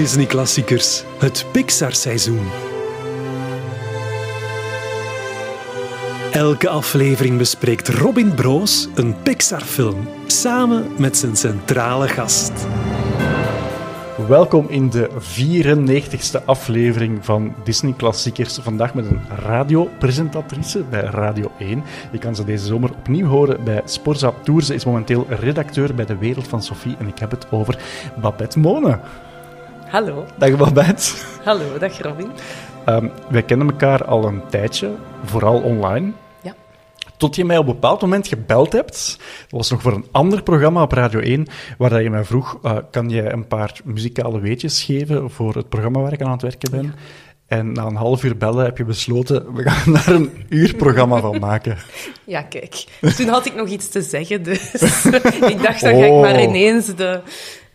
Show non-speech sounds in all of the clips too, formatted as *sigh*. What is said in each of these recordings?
Disney-klassiekers, het Pixar-seizoen. Elke aflevering bespreekt Robin Broos een Pixar-film samen met zijn centrale gast. Welkom in de 94ste aflevering van Disney Klassiekers. Vandaag met een radiopresentatrice bij Radio 1. Je kan ze deze zomer opnieuw horen bij Sporza Tour. Ze is momenteel redacteur bij De Wereld van Sophie en ik heb het over Babette Mone. Hallo. Dag Babette. Hallo, dag Robin. Um, wij kennen elkaar al een tijdje, vooral online. Ja. Tot je mij op een bepaald moment gebeld hebt. Dat was nog voor een ander programma op Radio 1, waar je mij vroeg, uh, kan je een paar muzikale weetjes geven voor het programma waar ik aan het werken ben? Ja. En na een half uur bellen heb je besloten, we gaan *laughs* daar een uurprogramma van maken. Ja, kijk. Toen had ik nog iets te zeggen, dus *laughs* ik dacht, dan ga ik maar ineens de,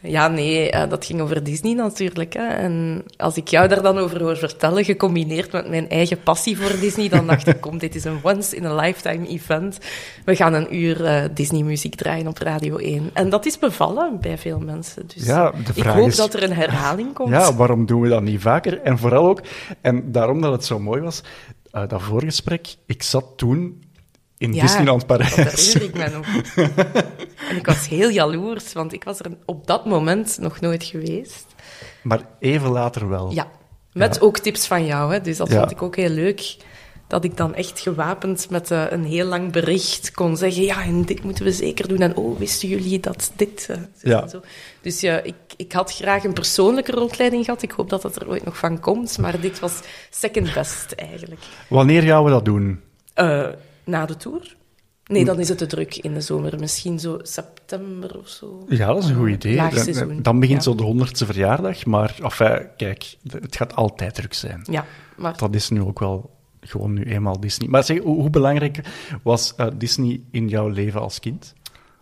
ja, nee, uh, dat ging over Disney natuurlijk. Hè. En als ik jou daar dan over hoor vertellen, gecombineerd met mijn eigen passie voor Disney, dan dacht ik, kom, dit is een once-in-a-lifetime event. We gaan een uur uh, Disney-muziek draaien op Radio 1. En dat is bevallen bij veel mensen. Dus ja, de vraag ik hoop is, dat er een herhaling komt. Ja, waarom doen we dat niet vaker? En vooral ook, en daarom dat het zo mooi was, uh, dat voorgesprek, ik zat toen in ja, Disneyland Parijs. Dat herinner ik me nog. *laughs* en ik was heel jaloers, want ik was er op dat moment nog nooit geweest. Maar even later wel. Ja, met Ja. ook tips van jou. Hè. Dus dat Ja. vond ik ook heel leuk. Dat ik dan echt gewapend met eh, een heel lang bericht kon zeggen: Ja, en dit moeten we zeker doen. En oh, wisten jullie dat dit. eh, Ja. en zo. Dus ja, ik, ik had graag een persoonlijke rondleiding gehad. Ik hoop dat dat er ooit nog van komt. Maar dit was second best eigenlijk. Wanneer gaan we dat doen? Eh, na de tour? Nee, dan is het te druk in de zomer. Misschien zo september of zo. Ja, dat is een goed idee. Laagseizoen. Dan, dan begint Ja. zo de honderdste verjaardag. Maar enfin, kijk, het gaat altijd druk zijn. Ja, maar Dat is nu ook wel gewoon nu eenmaal Disney. Maar zeg, hoe, hoe belangrijk was eh, Disney in jouw leven als kind?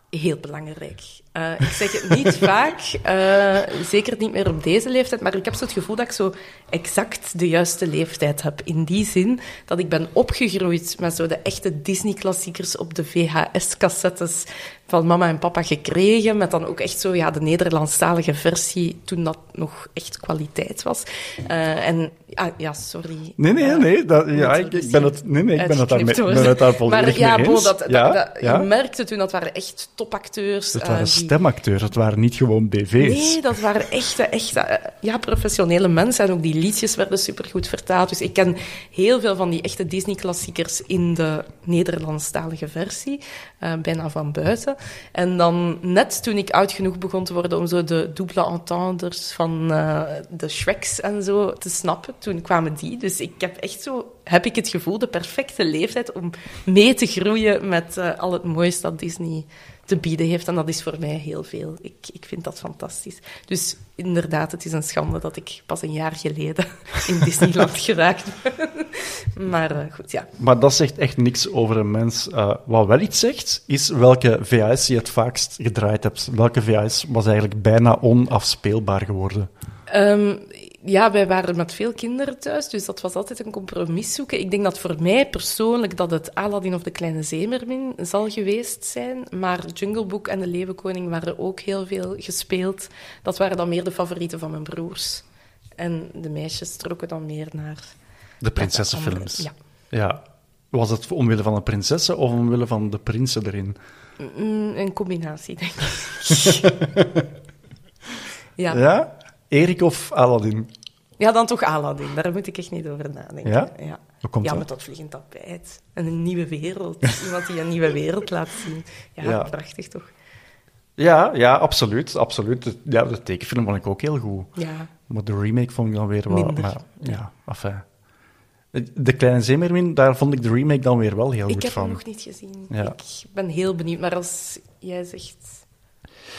heel belangrijk. Eh, ik zeg het niet *laughs* vaak, eh, zeker niet meer op deze leeftijd, maar ik heb zo het gevoel dat ik zo exact de juiste leeftijd heb. In die zin dat ik ben opgegroeid met zo de echte Disney-klassiekers op de VHS-cassettes van mama en papa gekregen, met dan ook echt zo ja, de Nederlandstalige versie, toen dat nog echt kwaliteit was. Eh, en ah, ja, sorry. Nee, nee, nee. Dat, ja, ik, ik ben het, nee, nee, ik ben het daar, mee, uitgeknipt ben het daar worden. volledig Maar ja, mee eens. dat, dat- ja, dat- ja. je merkte toen, dat waren echt topacteurs. Waren die- stemacteurs, het waren niet gewoon BV's. Nee, dat waren echte, echte eh, ja, professionele mensen. En ook die liedjes werden supergoed vertaald. Dus ik ken heel veel van die echte Disney-klassiekers in de Nederlandstalige versie. eh, bijna van buiten. En dan net toen ik oud genoeg begon te worden om zo de double entendres van eh, de Shreks en zo te snappen, toen kwamen die. Dus ik heb echt zo, heb ik het gevoel, de perfecte leeftijd om mee te groeien met al het moois dat Disney te bieden heeft. En dat is voor mij heel veel. Ik, ik vind dat fantastisch. Dus inderdaad, het is een schande dat ik pas een jaar geleden *laughs* in Disneyland geraakt ben. Maar eh, goed, ja. Maar dat zegt echt niks over een mens. Eh, wat wel iets zegt, is welke VHS je het vaakst gedraaid hebt. Welke VHS was eigenlijk bijna onafspeelbaar geworden. Ehm, ja, wij waren met veel kinderen thuis, dus dat was altijd een compromis zoeken. Ik denk dat voor mij persoonlijk dat het Aladdin of de Kleine Zeemermin zal geweest zijn. Maar Jungle Book en de Leeuwenkoning waren ook heel veel gespeeld. Dat waren dan meer de favorieten van mijn broers. En de meisjes trokken dan meer naar... De prinsessenfilms. Ja. Ja. Was het omwille van de prinsessen of omwille van de prinsen erin? Mm, Een combinatie, denk ik. *laughs* ja. Ja? Erik of Aladdin? ja, dan toch Aladdin. Daar moet ik echt niet over nadenken. Ja? Ja, komt ja met dat vliegend tapijt. En een nieuwe wereld. *laughs* Iemand die een nieuwe wereld laat zien. Ja, Ja. prachtig toch? Ja, ja, absoluut. absoluut. De- Ja, de tekenfilm vond ik ook heel goed. Ja. Maar de remake vond ik dan weer. Minder. Maar, ja, enfin. De Kleine Zeemermin, daar vond ik de remake dan weer wel heel Ik goed heb van. hem nog niet gezien. Ja. Ik ben heel benieuwd. Maar als jij zegt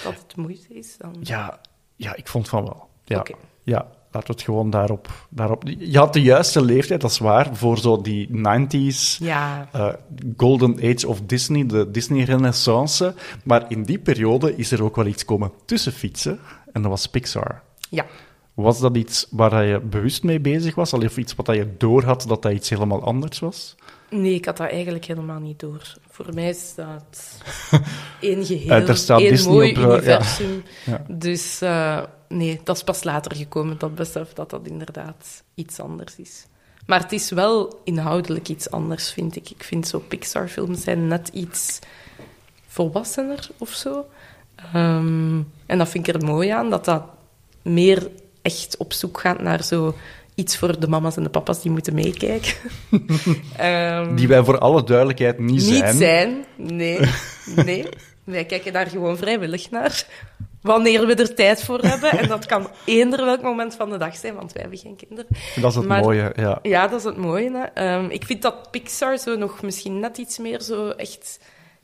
dat het moeite is, dan... Ja, ja, ik vond van wel. Ja, ja laten we het gewoon daarop, daarop... Je had de juiste leeftijd, dat is waar, voor zo die 90s... Ja. eh, Golden Age of Disney, de Disney-renaissance. Maar in die periode is er ook wel iets komen tussen fietsen. En dat was Pixar. Ja. Was dat iets waar je bewust mee bezig was? Of iets wat je door had dat dat iets helemaal anders was? Nee, ik had dat eigenlijk helemaal niet door. Voor mij is dat *laughs* één geheel, Eh, er staat één Disney mooi op, eh, ja. universum. Ja. Dus eh, nee, dat is pas later gekomen, dat besef dat dat inderdaad iets anders is. Maar het is wel inhoudelijk iets anders, vind ik. Ik vind zo Pixar-films zijn net iets volwassener of zo. Ehm, en dat vind ik er mooi aan, dat dat meer echt op zoek gaat naar zo iets voor de mama's en de papa's die moeten meekijken. *laughs* Ehm, Die wij voor alle duidelijkheid niet, niet zijn. zijn. Nee, nee. Wij kijken daar gewoon vrijwillig naar. Wanneer we er tijd voor hebben. En dat kan eender welk moment van de dag zijn, want wij hebben geen kinderen. Dat is het Maar- mooie, ja. Ja, dat is het mooie. Hè. Ehm, ik vind dat Pixar zo nog misschien net iets meer zo echt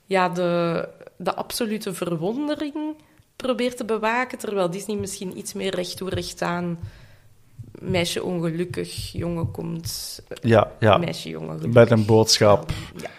ja, de, de absolute verwondering probeert te bewaken, terwijl Disney misschien iets meer recht toe recht aan meisje ongelukkig, jongen komt, Ja, ja. meisje jongen gelukkig. Met een boodschap, Ja,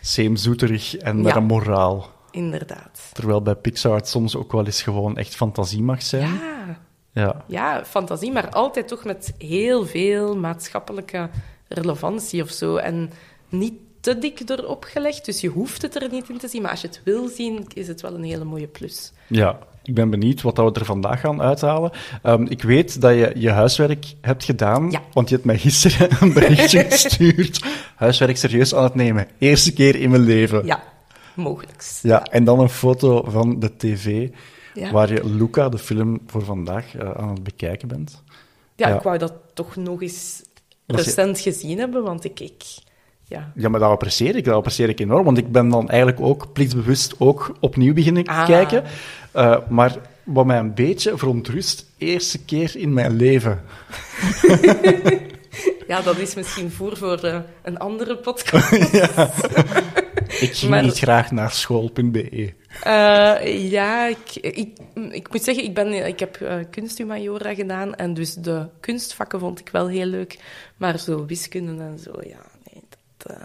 zeemzoeterig en met Ja. een moraal. inderdaad. Terwijl bij Pixar het soms ook wel eens gewoon echt fantasie mag zijn. Ja, Ja. ja, fantasie, maar altijd toch met heel veel maatschappelijke relevantie of zo. En niet te dik erop gelegd, dus je hoeft het er niet in te zien. Maar als je het wil zien, is het wel een hele mooie plus. Ja, ik ben benieuwd wat dat we er vandaag gaan uithalen. Ehm, ik weet dat je je huiswerk hebt gedaan, Ja. want je hebt mij gisteren *laughs* een berichtje *laughs* gestuurd. Huiswerk serieus aan het nemen. Eerste keer in mijn leven. Ja, mogelijks. Ja, en dan een foto van de tv, Ja. waar je Luca, de film voor vandaag, eh, aan het bekijken bent. Ja, Ja. ik wou dat toch nog eens Dat je- recent gezien hebben, want ik... ik ja. Ja, maar dat apprecieer ik, dat apprecieer ik enorm, want ik ben dan eigenlijk ook plichtsbewust ook opnieuw beginnen Ah. kijken. Eh, maar wat mij een beetje verontrust, eerste keer in mijn leven. *laughs* ja, dat is misschien voer voor eh, een andere podcast. *laughs* Ik ging Maar- niet graag naar school.be. Eh, ja, ik, ik, ik moet zeggen, ik, ben, ik heb kunsthumaniora gedaan en dus de kunstvakken vond ik wel heel leuk. Maar zo wiskunde en zo, ja, nee, dat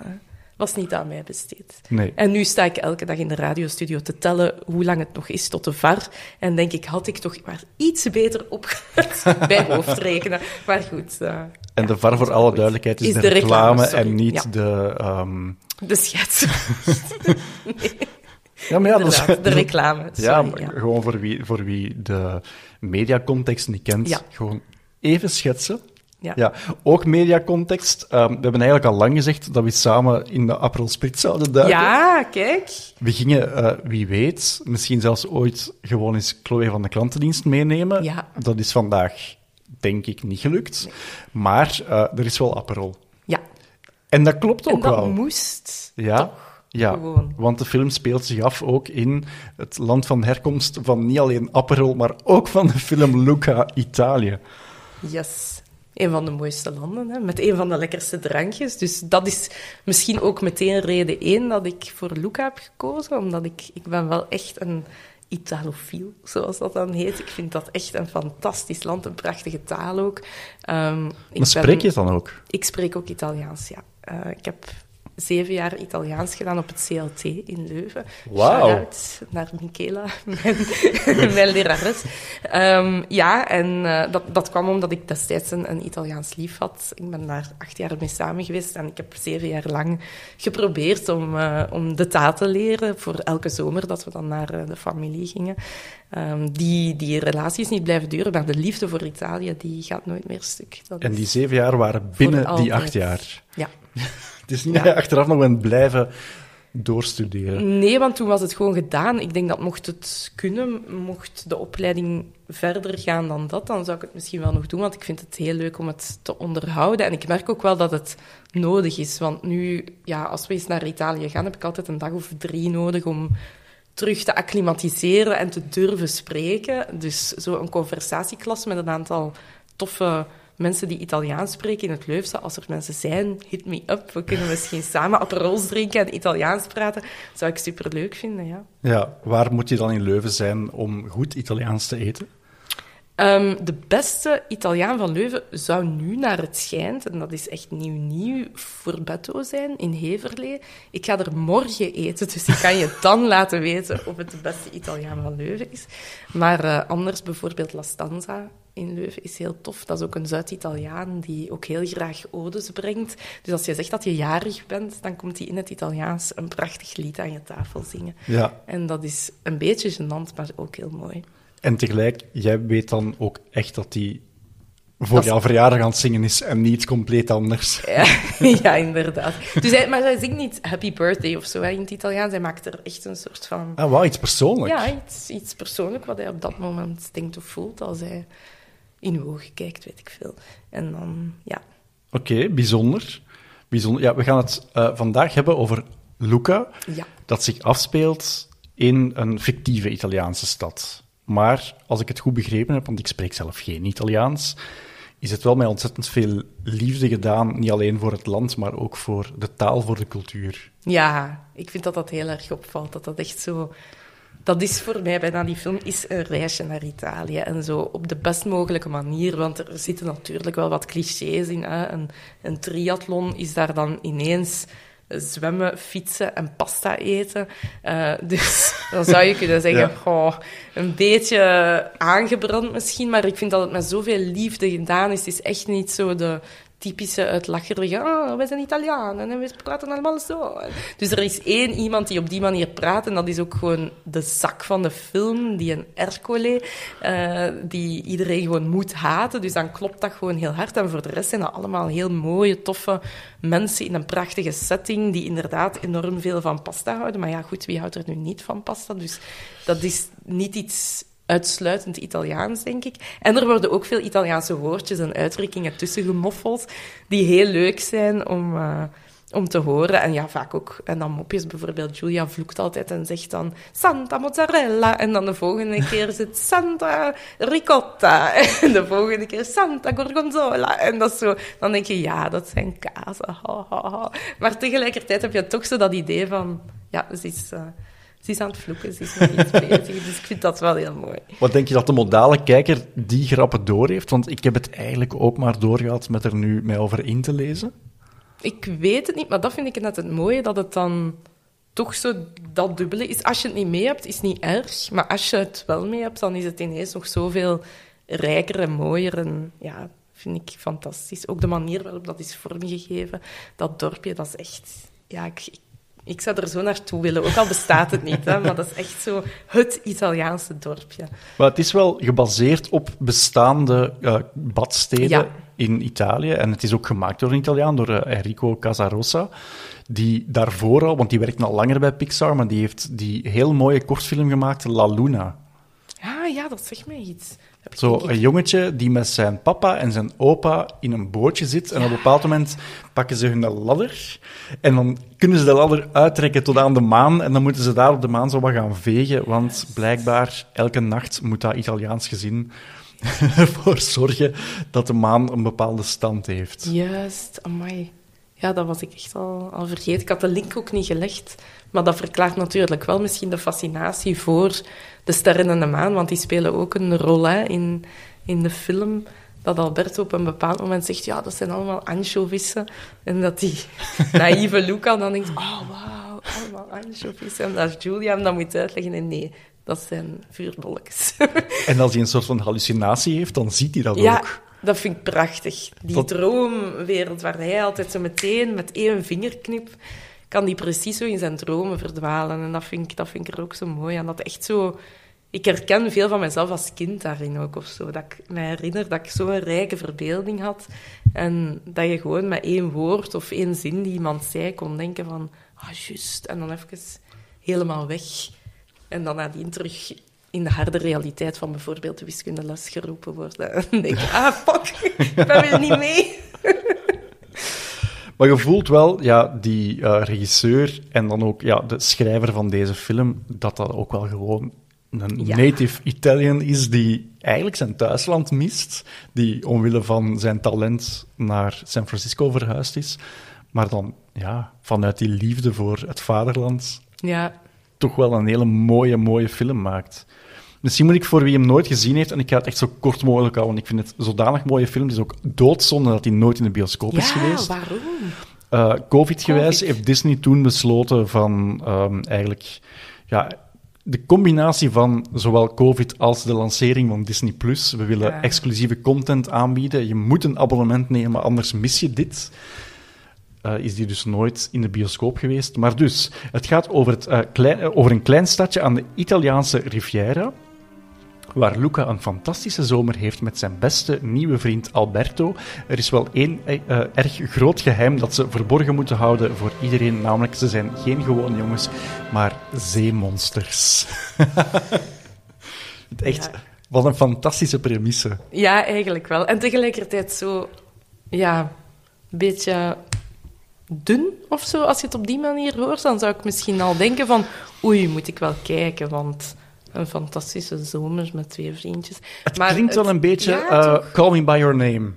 was niet aan mij besteed. Nee. En nu sta ik elke dag in de radiostudio te tellen hoe lang het nog is tot de VAR. En denk ik, had ik toch maar iets beter opgelet *laughs* bij hoofdrekenen. Maar goed. eh, En ja, de VAR, voor goed. alle duidelijkheid, is, Is de, de reclame, en niet Ja. de... ehm, De schets. *laughs* Ja, maar ja, dat is... Inderdaad, de reclame. Ja, maar gewoon voor wie, voor wie de mediacontext niet kent, gewoon even schetsen. Ja. Ja, ook mediacontext. Ehm, we hebben eigenlijk al lang gezegd dat we samen in de Aperol Spritz zouden duiken. Ja, kijk. We gingen, eh, wie weet, misschien zelfs ooit gewoon eens Chloe van de klantendienst meenemen. Ja. Dat is vandaag, denk ik, niet gelukt. Maar eh, er is wel Aperol. Ja. En dat klopt En ook dat wel. moest. Ja, toch? ja. Gewoon. want de film speelt zich af ook in het land van herkomst van niet alleen Aperol, maar ook van de film Luca, Italië. Yes. Een van de mooiste landen, hè, met een van de lekkerste drankjes. Dus dat is misschien ook meteen reden één dat ik voor Luca heb gekozen. Omdat ik, ik ben wel echt een Italofiel, zoals dat dan heet. Ik vind dat echt een fantastisch land, een prachtige taal ook. Ik Maar spreek ben- je het dan ook? Ik spreek ook Italiaans, ja. Eh, ik heb zeven jaar Italiaans gedaan op het CLT in Leuven. Wauw. Naar Michela, mijn, *laughs* mijn lerares. Ehm, ja, en eh, dat, dat kwam omdat ik destijds een, een Italiaans lief had. Ik ben daar acht jaar mee samen geweest en ik heb zeven jaar lang geprobeerd om, eh, om de taal te leren voor elke zomer dat we dan naar eh, de familie gingen. Ehm, die, die relatie is niet blijven duren, maar de liefde voor Italië die gaat nooit meer stuk. Dat En die zeven jaar waren binnen die acht jaar. Ja. Het is niet dat je achteraf nog bent blijven doorstuderen. Nee, want toen was het gewoon gedaan. Ik denk dat mocht het kunnen, mocht de opleiding verder gaan dan dat, dan zou ik het misschien wel nog doen, want ik vind het heel leuk om het te onderhouden. En ik merk ook wel dat het nodig is, want nu, ja, als we eens naar Italië gaan, heb ik altijd een dag of drie nodig om terug te acclimatiseren en te durven spreken. Dus zo een conversatieklas met een aantal toffe mensen die Italiaans spreken in het Leufse. Als er mensen zijn, hit me up. We kunnen misschien *laughs* samen aperols drinken en Italiaans praten. zou ik superleuk vinden, ja. Ja, waar moet je dan in Leuven zijn om goed Italiaans te eten? Ehm, de beste Italiaan van Leuven zou nu naar het schijnt, en dat is echt nieuw nieuw, voor Betto zijn in Heverlee. Ik ga er morgen eten, dus ik kan je dan *laughs* laten weten of het de beste Italiaan van Leuven is. Maar eh, anders bijvoorbeeld La Stanza in Leuven is heel tof. Dat is ook een Zuid-Italiaan die ook heel graag odes brengt. Dus als je zegt dat je jarig bent, dan komt hij in het Italiaans een prachtig lied aan je tafel zingen. Ja. En dat is een beetje gênant, maar ook heel mooi. En tegelijk, jij weet dan ook echt dat hij voor jouw verjaardag aan het zingen is en niet compleet anders. *laughs* Ja, ja inderdaad. Dus hij, maar hij zingt niet happy birthday of zo hè, in het Italiaans. Hij maakt er echt een soort van... Ah, wauw, iets persoonlijks. Ja, iets, iets persoonlijk wat hij op dat moment denkt of voelt als hij in uw ogen kijkt, weet ik veel. En dan, ja. Oké, bijzonder. bijzonder. Ja, we gaan het eh, vandaag hebben over Luca, Ja. dat zich afspeelt in een fictieve Italiaanse stad. Maar als ik het goed begrepen heb, want ik spreek zelf geen Italiaans, is het wel met ontzettend veel liefde gedaan, niet alleen voor het land, maar ook voor de taal, voor de cultuur. Ja, ik vind dat dat heel erg opvalt. Dat dat echt zo... Dat is voor mij bijna die film is een reisje naar Italië. En zo op de best mogelijke manier. Want er zitten natuurlijk wel wat clichés in. Hè. Een, een triathlon is daar dan ineens zwemmen, fietsen en pasta eten. Eh, dus *laughs* dan zou je kunnen zeggen, Ja. goh, een beetje aangebrand misschien. Maar ik vind dat het met zoveel liefde gedaan is. Het is echt niet zo de typische uitlacherige, ah, wij zijn Italianen en we praten allemaal zo. Dus er is één iemand die op die manier praat en dat is ook gewoon de zak van de film, die een Ercole, eh, die iedereen gewoon moet haten. Dus dan klopt dat gewoon heel hard. En voor de rest zijn dat allemaal heel mooie, toffe mensen in een prachtige setting die inderdaad enorm veel van pasta houden. Maar ja, goed, wie houdt er nu niet van pasta? Dus dat is niet iets uitsluitend Italiaans, denk ik. En er worden ook veel Italiaanse woordjes en uitdrukkingen tussen gemoffeld, die heel leuk zijn om, eh, om te horen. En ja, vaak ook. En dan mopjes, bijvoorbeeld Julia vloekt altijd en zegt dan Santa mozzarella. En dan de volgende keer is het Santa ricotta. En de volgende keer Santa gorgonzola. En dat zo, dan denk je, ja, dat zijn kazen. Maar tegelijkertijd heb je toch zo dat idee van, ja, ze is... eh, ze is aan het vloeken, ze is met iets bezig. Dus ik vind dat wel heel mooi. Wat denk je dat de modale kijker die grappen door heeft? Want ik heb het eigenlijk ook maar doorgehad met er nu mij over in te lezen. Ik weet het niet, maar dat vind ik net het mooie, dat het dan toch zo dat dubbele is. Als je het niet mee hebt, is het niet erg. Maar als je het wel mee hebt, dan is het ineens nog zoveel rijker en mooier. En ja, vind ik fantastisch. Ook de manier waarop dat is vormgegeven. Dat dorpje, dat is echt... Ja, ik, ik, ik zou er zo naartoe willen. Ook al bestaat het niet, hè, maar dat is echt zo het Italiaanse dorpje. Maar het is wel gebaseerd op bestaande eh, badsteden Ja. in Italië. En het is ook gemaakt door een Italiaan, door eh, Enrico Casarosa. Die daarvoor al, want die werkt al langer bij Pixar, maar die heeft die heel mooie kortfilm gemaakt, La Luna. Ah ja, dat zegt mij iets. Zo een jongetje die met zijn papa en zijn opa in een bootje zit. En op een bepaald moment pakken ze hun ladder. En dan kunnen ze de ladder uittrekken tot aan de maan. En dan moeten ze daar op de maan zo wat gaan vegen. Want blijkbaar, elke nacht moet dat Italiaans gezin *laughs* ervoor zorgen dat de maan een bepaalde stand heeft. Juist, amai. Ja, dat was ik echt al, al vergeten. Ik had de link ook niet gelegd. Maar dat verklaart natuurlijk wel misschien de fascinatie voor de sterren en de maan. Want die spelen ook een rol hè, in, in de film. Dat Alberto op een bepaald moment zegt... Ja, dat zijn allemaal anchovissen. En dat die *laughs* naïeve Luca dan denkt... Oh, wauw, allemaal anchovissen. En dat Julia hem dan moet uitleggen. En nee, dat zijn vuurbolletjes. *laughs* En als hij een soort van hallucinatie heeft, dan ziet hij dat Ja, ook. dat vind ik prachtig. Die Dat- droomwereld waar hij altijd zo meteen met één vingerknip kan die precies zo in zijn dromen verdwalen. En dat vind ik, dat vind ik er ook zo mooi aan. Dat echt zo... Ik herken veel van mezelf als kind daarin ook of zo. Dat ik me herinner dat ik zo'n rijke verbeelding had. En dat je gewoon met één woord of één zin die iemand zei kon denken van... Ah, juist. En dan even helemaal weg. En dan nadien terug in de harde realiteit van bijvoorbeeld de wiskundeles geroepen worden. *laughs* En denk ah, fuck, ik ben weer niet mee. Maar je voelt wel, ja, die eh, regisseur en dan ook ja, de schrijver van deze film, dat dat ook wel gewoon een Ja. native Italian is die eigenlijk zijn thuisland mist, die omwille van zijn talent naar San Francisco verhuisd is, maar dan ja, vanuit die liefde voor het vaderland Ja, toch wel een hele mooie, mooie film maakt. Misschien moet ik voor wie hem nooit gezien heeft, en ik ga het echt zo kort mogelijk houden, want ik vind het zodanig mooie film. Het is ook doodzonde dat hij nooit in de bioscoop is Ja, geweest. waarom? Eh, Covid-gewijs Covid. heeft Disney toen besloten van ehm, eigenlijk ja, de combinatie van zowel Covid als de lancering van Disney Plus. We willen Ja. exclusieve content aanbieden. Je moet een abonnement nemen, anders mis je dit. Eh, is die dus nooit in de bioscoop geweest. Maar dus, het gaat over, het, eh, klein, over een klein stadje aan de Italiaanse Riviera waar Luca een fantastische zomer heeft met zijn beste nieuwe vriend Alberto. Er is wel één eh, eh, erg groot geheim dat ze verborgen moeten houden voor iedereen, namelijk ze zijn geen gewone jongens, maar zeemonsters. *laughs* Echt, Ja. wat een fantastische premisse. Ja, eigenlijk wel. En tegelijkertijd zo, ja, een beetje dun of zo. Als je het op die manier hoort, dan zou ik misschien al denken van, oei, moet ik wel kijken, want een fantastische zomer met twee vriendjes. Het Maar klinkt wel een beetje ja, eh, toch? Call Me By Your Name.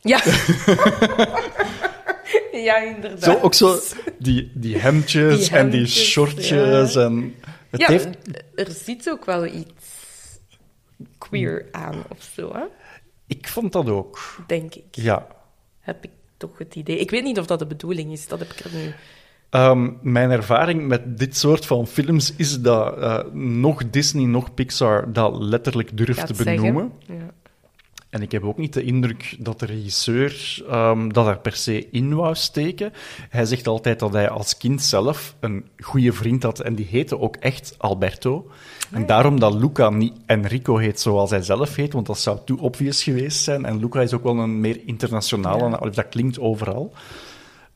Ja. *laughs* ja, inderdaad. Zo, ook zo die, die hemdjes Die en die shortjes. ja. En het Ja, heeft, er zit ook wel iets queer aan of zo, hè? ik vond dat ook. denk ik. Ja. Heb ik toch het idee. Ik weet niet of dat de bedoeling is, dat heb ik er nu... Ehm, mijn ervaring met dit soort van films is dat eh, nog Disney, nog Pixar dat letterlijk durft te benoemen. Ja. En ik heb ook niet de indruk dat de regisseur ehm, dat er per se in wou steken. Hij zegt altijd dat hij als kind zelf een goede vriend had en die heette ook echt Alberto. En daarom dat Luca niet Enrico heet zoals hij zelf heet, want dat zou too obvious geweest zijn. En Luca is ook wel een meer internationale, Ja. dat klinkt overal.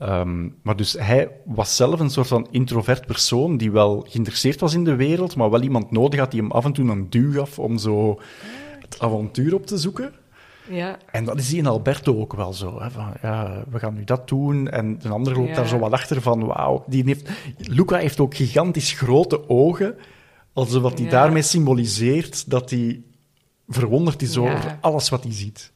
Ehm, maar dus hij was zelf een soort van introvert persoon die wel geïnteresseerd was in de wereld, maar wel iemand nodig had die hem af en toe een duw gaf om zo het avontuur op te zoeken. ja. En dat is die in Alberto ook wel zo. Hè, van, ja, we gaan nu dat doen. En een ander loopt Ja. daar zo wat achter van, wauw. Die heeft, Luca heeft ook gigantisch grote ogen. Alsof wat hij Ja. daarmee symboliseert dat hij verwonderd is over alles wat hij ziet.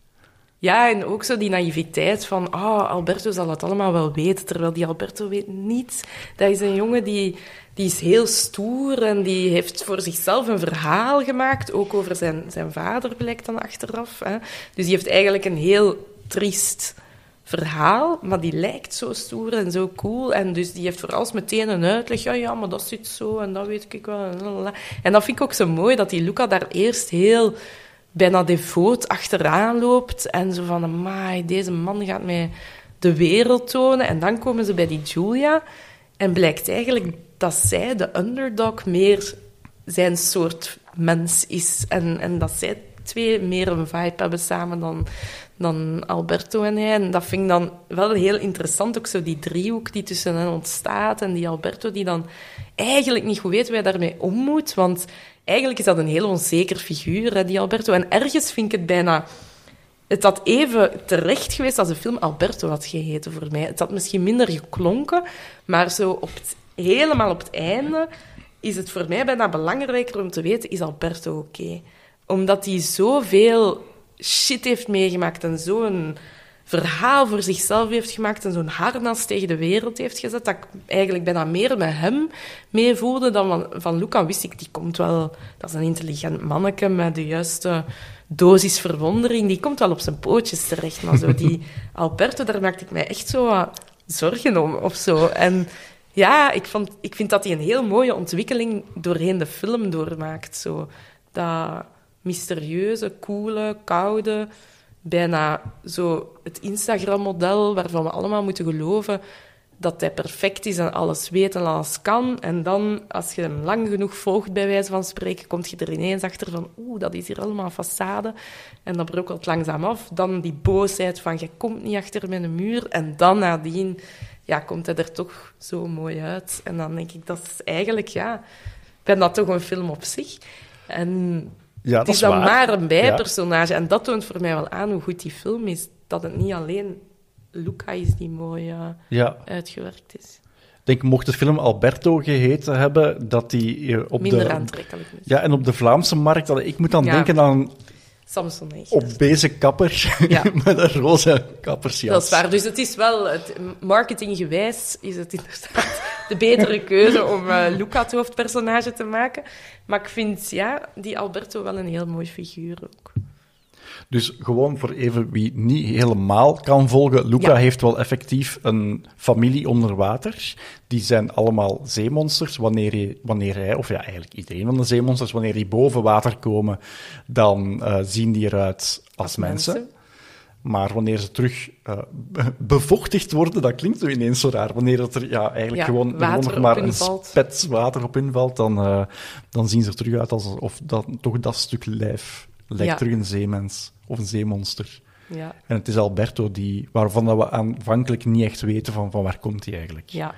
Ja, en ook zo die naïviteit van, ah, Alberto zal het allemaal wel weten, terwijl die Alberto weet niets. Dat is een jongen die, die is heel stoer en die heeft voor zichzelf een verhaal gemaakt, ook over zijn, zijn vader blijkt dan achteraf. Hè. Dus die heeft eigenlijk een heel triest verhaal, maar die lijkt zo stoer en zo cool. En dus die heeft voor meteen een uitleg. Ja, ja, maar dat zit zo en dat weet ik wel. En dat vind ik ook zo mooi, dat die Luca daar eerst heel bijna devoot achteraan loopt. En zo van, amai, deze man gaat mij de wereld tonen. En dan komen ze bij die Julia. En blijkt eigenlijk dat zij, de underdog, meer zijn soort mens is. En, en dat zij twee meer een vibe hebben samen dan, dan Alberto en hij. En dat vind ik dan wel heel interessant, ook zo die driehoek die tussen hen ontstaat. En die Alberto die dan eigenlijk niet goed weet hoe hij daarmee om moet. Want eigenlijk is dat een heel onzeker figuur, hè, die Alberto. En ergens vind ik het bijna... Het had even terecht geweest als de film Alberto had geheten voor mij. Het had misschien minder geklonken, maar zo op het, helemaal op het einde is het voor mij bijna belangrijker om te weten, is Alberto oké? Omdat hij zoveel shit heeft meegemaakt en zo'n verhaal voor zichzelf heeft gemaakt en zo'n harnas tegen de wereld heeft gezet, dat ik eigenlijk bijna meer met hem mee voelde dan van, van Luca. Wist ik, die komt wel... Dat is een intelligent manneke met de juiste dosis verwondering. Die komt wel op zijn pootjes terecht. Maar zo die *laughs* Alberto, daar maakte ik mij echt zo wat zorgen om of zo. En ja, ik, vond, ik vind dat hij een heel mooie ontwikkeling doorheen de film doormaakt. Zo. Dat mysterieuze, coole, koude, bijna zo het Instagram-model waarvan we allemaal moeten geloven dat hij perfect is en alles weet en alles kan. En dan, als je hem lang genoeg volgt, bij wijze van spreken, kom je er ineens achter van oeh, dat is hier allemaal façade. En dat brokkelt langzaam af. Dan die boosheid van, je komt niet achter mijn muur. En dan nadien ja, komt hij er toch zo mooi uit. En dan denk ik, dat is eigenlijk, ja... Ik ben dat toch een film op zich. En Ja, het dat is is dan waar. maar een bijpersonage. En dat toont voor mij wel aan hoe goed die film is. Dat het niet alleen Luca is die mooi eh, Ja, uitgewerkt is. ik denk, mocht de film Alberto geheten hebben, dat die eh, op Minder de... aantrekkelijk. Ja, en op de Vlaamse markt, ik moet dan denken aan Samson echt. obese kapper *laughs* Ja. met een roze kappersjas. Dat is waar. Dus het is wel, het, marketinggewijs is het inderdaad de betere keuze om uh, Luca het hoofdpersonage te maken. Maar ik vind ja, die Alberto wel een heel mooi figuur ook. Dus gewoon voor even wie niet helemaal kan volgen. Luca heeft wel effectief een familie onder water. Die zijn allemaal zeemonsters. Wanneer hij, wanneer hij of ja, eigenlijk iedereen van de zeemonsters, wanneer die boven water komen, dan uh, zien die eruit als, mensen. Maar wanneer ze terug uh, bevochtigd worden, dat klinkt zo ineens zo raar. Wanneer het er ja, eigenlijk gewoon, gewoon nog maar een spet water op invalt, dan, uh, dan zien ze er terug uit alsof dat, toch dat stuk lijf lijkt ja. terug een zeemens of een zeemonster. Ja. En het is Alberto die, waarvan dat we aanvankelijk niet echt weten van, van waar komt hij eigenlijk. Ja.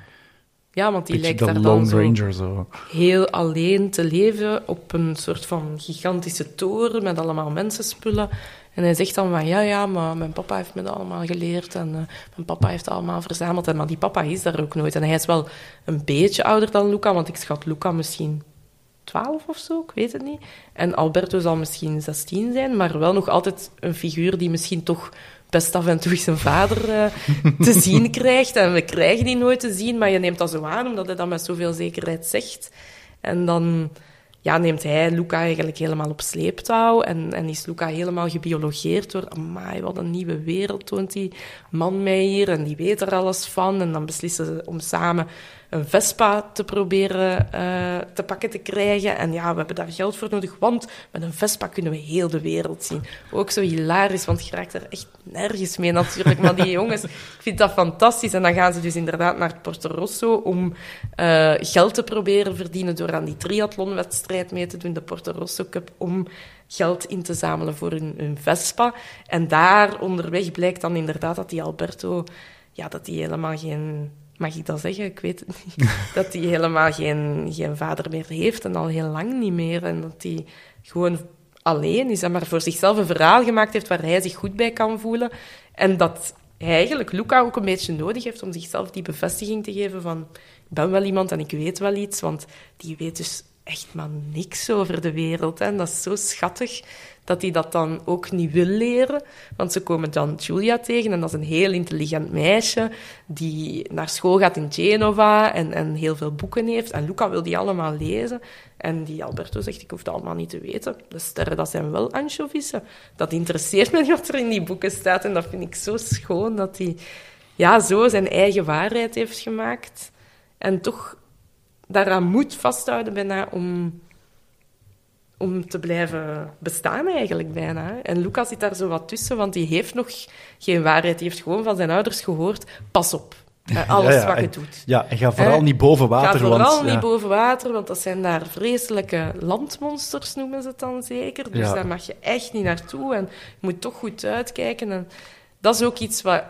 Ja, want die lijkt daar dan zo heel alleen te leven op een soort van gigantische toren met allemaal mensenspullen. En hij zegt dan van, ja, ja, maar mijn papa heeft me dat allemaal geleerd en uh, mijn papa heeft het allemaal verzameld. En, maar die papa is daar ook nooit. En hij is wel een beetje ouder dan Luca, want ik schat Luca misschien 12 of zo, ik weet het niet. En Alberto zal misschien 16 zijn, maar wel nog altijd een figuur die misschien toch best af en toe zijn vader uh, te zien *laughs* krijgt. En we krijgen die nooit te zien, maar je neemt dat zo aan, omdat hij dat met zoveel zekerheid zegt. En dan ja, neemt hij Luca eigenlijk helemaal op sleeptouw en, en is Luca helemaal gebiologeerd door, amai, wat een nieuwe wereld toont die man mij hier en die weet er alles van. En dan beslissen ze om samen een Vespa te proberen uh, te pakken te krijgen. En ja, we hebben daar geld voor nodig, want met een Vespa kunnen we heel de wereld zien. Ook zo hilarisch, want je raakt er echt nergens mee natuurlijk. Maar die jongens, ik vind dat fantastisch. En dan gaan ze dus inderdaad naar Porto Rosso om uh, geld te proberen verdienen door aan die triathlonwedstrijd mee te doen, de Porto Rosso Cup, om geld in te zamelen voor hun, hun Vespa. En daar onderweg blijkt dan inderdaad dat die Alberto, ja, dat die helemaal geen mag ik dat zeggen? Ik weet het *laughs* niet. dat hij helemaal geen, geen vader meer heeft en al heel lang niet meer. En dat hij gewoon alleen is en maar voor zichzelf een verhaal gemaakt heeft waar hij zich goed bij kan voelen. En dat hij eigenlijk Luca ook een beetje nodig heeft om zichzelf die bevestiging te geven van ik ben wel iemand en ik weet wel iets, want die weet dus echt maar niks over de wereld. En dat is zo schattig dat hij dat dan ook niet wil leren. Want ze komen dan Julia tegen en dat is een heel intelligent meisje die naar school gaat in Genova en, en heel veel boeken heeft. En Luca wil die allemaal lezen. En die Alberto zegt, ik hoef dat allemaal niet te weten. De sterren, dat zijn wel anchovissen. Dat interesseert me wat er in die boeken staat. En dat vind ik zo schoon dat hij ja, zo zijn eigen waarheid heeft gemaakt. En toch daaraan moet vasthouden bijna om om te blijven bestaan eigenlijk bijna. En Lucas zit daar zo wat tussen, want die heeft nog geen waarheid. Die heeft gewoon van zijn ouders gehoord, pas op. *laughs* Alles wat je doet. Ja, en ga vooral niet boven water. Ga vooral want, niet boven water, want dat zijn daar vreselijke landmonsters, noemen ze het dan zeker. Dus daar mag je echt niet naartoe en je moet toch goed uitkijken. En dat is ook iets wat,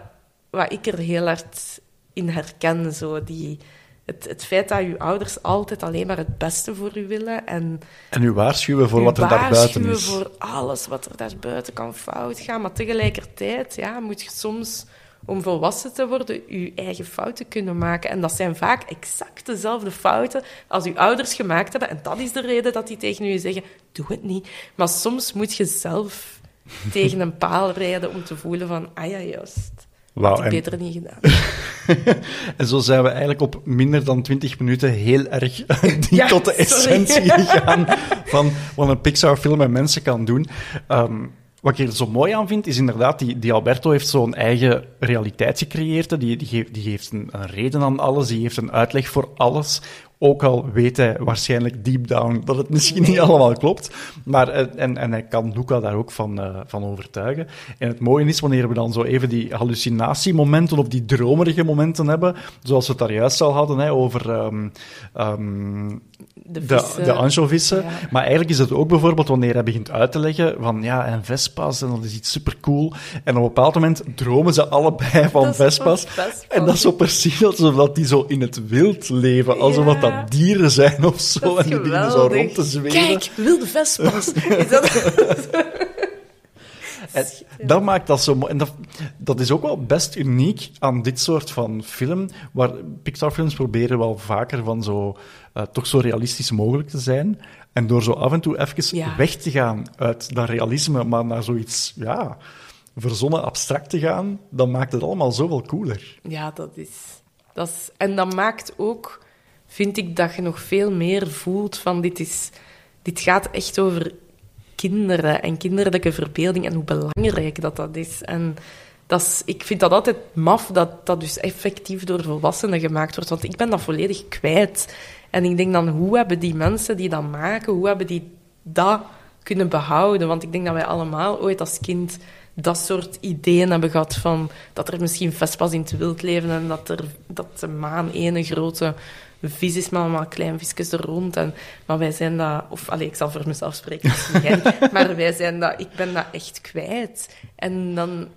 wat ik er heel hard in herken. Zo die, het, het feit dat uw ouders altijd alleen maar het beste voor u willen. En, en u waarschuwen voor wat er daar buiten is. waarschuwen voor alles wat er daar buiten kan fout gaan. Maar tegelijkertijd ja, moet je soms, om volwassen te worden, je eigen fouten kunnen maken. En dat zijn vaak exact dezelfde fouten als uw ouders gemaakt hebben. En dat is de reden dat die tegen u zeggen, doe het niet. Maar soms moet je zelf *laughs* tegen een paal rijden om te voelen van, ah ja, juist. Wow, en... beter niet gedaan. *laughs* en zo zijn we eigenlijk op minder dan 20 minuten heel erg *laughs* ja, tot de essentie *laughs* gegaan van wat een Pixar-film met mensen kan doen. Um, wat ik er zo mooi aan vind, is inderdaad, die, die Alberto heeft zo'n eigen realiteit gecreëerd. Die, die, geeft, die geeft een, een, reden aan alles, die heeft een uitleg voor alles. Ook al weet hij waarschijnlijk deep down dat het misschien niet allemaal klopt. Maar, eh, en, en hij kan Luca daar ook van, uh, van overtuigen. En het mooie is wanneer we dan zo even die hallucinatiemomenten of die dromerige momenten hebben, zoals we het daar juist al hadden, hè, over um, um, de, vissen, de, de anchovissen. Ja. Maar eigenlijk is het ook bijvoorbeeld wanneer hij begint uit te leggen van ja, en Vespa's, en dat is iets supercool. En op een bepaald moment dromen ze allebei van Vespa's. En dat is zo precies alsof die zo in het wild leven, alsof ja. dat dieren zijn of zo. En die beginnen zo rond te zweven. Kijk, wilde Vespa's. is dat... *laughs* En dat maakt dat zo mooi. En dat, dat is ook wel best uniek aan dit soort van film, waar Pixar-films proberen wel vaker van zo, uh, toch zo realistisch mogelijk te zijn. En door zo af en toe even ja. weg te gaan uit dat realisme, maar naar zoiets, ja, verzonnen abstract te gaan, dan maakt het allemaal zoveel cooler. Ja, dat is... Dat is en dat maakt ook vind ik dat je nog veel meer voelt van dit, is, dit gaat echt over kinderen en kinderlijke verbeelding en hoe belangrijk dat dat is. En dat is, ik vind dat altijd maf dat dat dus effectief door volwassenen gemaakt wordt, want ik ben dat volledig kwijt. En ik denk dan, hoe hebben die mensen die dat maken, hoe hebben die dat kunnen behouden? Want ik denk dat wij allemaal ooit als kind dat soort ideeën hebben gehad van dat er misschien Vespas in het wild leven en dat, er, dat de maan ene grote vis is met allemaal kleine visjes er rond. En, maar wij zijn dat... Of, allez, ik zal voor mezelf spreken, *laughs* maar wij zijn dat... Ik ben dat echt kwijt. En dan,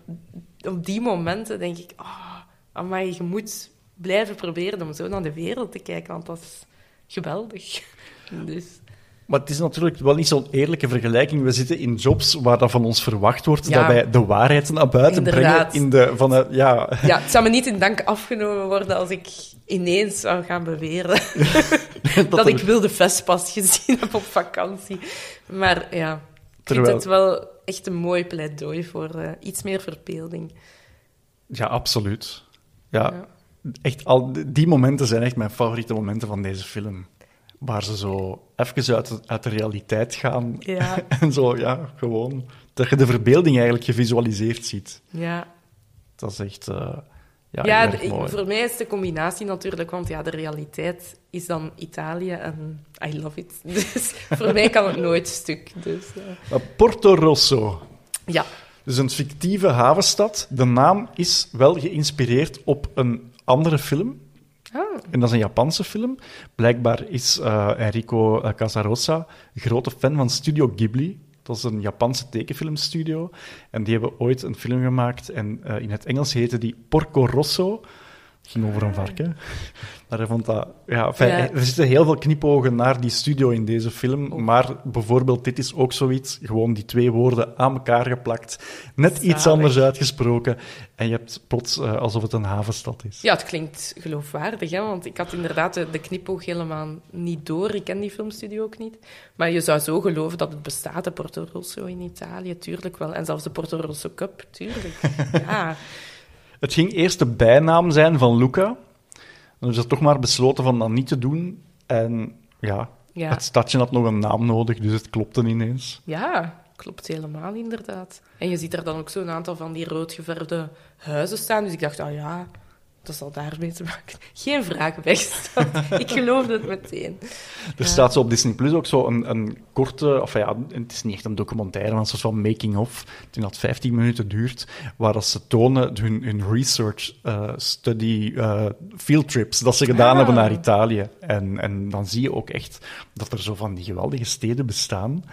op die momenten denk ik... Oh, maar je moet blijven proberen om zo naar de wereld te kijken, want dat is geweldig. *laughs* Dus... Maar het is natuurlijk wel niet zo'n eerlijke vergelijking. We zitten in jobs waar dat van ons verwacht wordt dat wij de waarheid naar buiten brengen. In de, van het, ja. ja, het zou me niet in dank afgenomen worden als ik ineens zou gaan beweren *laughs* dat, ik wilde Vespas gezien heb op vakantie. Maar ja, ik Terwijl... vind het wel echt een mooi pleidooi voor uh, iets meer verbeelding. Ja, absoluut. Ja, ja, Echt al, die momenten zijn echt mijn favoriete momenten van deze film waar ze zo even uit, uit de realiteit gaan. Ja. *laughs* en zo, ja, gewoon... Dat je de verbeelding eigenlijk gevisualiseerd ziet. Ja. Dat is echt... Uh, ja, ja voor mij is de combinatie natuurlijk, want ja, de realiteit is dan Italië en I love it. *laughs* Dus voor mij kan het nooit stuk. Dus, uh. Porto Rosso. Ja. Dus een fictieve havenstad. De naam is wel geïnspireerd op een andere film Oh. En dat is een Japanse film. Blijkbaar is uh, Enrico eh, Casarosa grote fan van Studio Ghibli. Dat is een Japanse tekenfilmstudio. En die hebben ooit een film gemaakt. En uh, in het Engels heette die Porco Rosso. Ging over een varken. Maar vond dat, ja, Er zitten heel veel knipogen naar die studio in deze film. Oh. Maar bijvoorbeeld, dit is ook zoiets. Gewoon die twee woorden aan elkaar geplakt. Net iets anders uitgesproken. En je hebt plots uh, alsof het een havenstad is. Ja, het klinkt geloofwaardig. Hè? Want ik had inderdaad de, de knipoog helemaal niet door. Ik ken die filmstudio ook niet. Maar je zou zo geloven dat het bestaat, de Porto Rosso in Italië. Tuurlijk wel. En zelfs de Porto Rosso Cup, tuurlijk. *laughs* ja. Het ging eerst de bijnaam zijn van Luca. Dan is er toch maar besloten van dat niet te doen. En ja, het stadje had nog een naam nodig, dus het klopte ineens. Ja, klopt helemaal inderdaad. En je ziet er dan ook zo'n aantal van die roodgeverfde huizen staan. Dus ik dacht, oh ja, dat zal daarmee te maken. Geen vraag weggesteld. ik geloofde het meteen. Er staat zo op Disney Plus ook zo een, een korte, of ja, het is niet echt een documentaire, maar een soort van making-of, die dat 15 minuten duurt, waar dat ze tonen hun, hun research, uh, study, uh, field trips, dat ze gedaan hebben naar ah. Italië. En, en dan zie je ook echt dat er zo van die geweldige steden bestaan,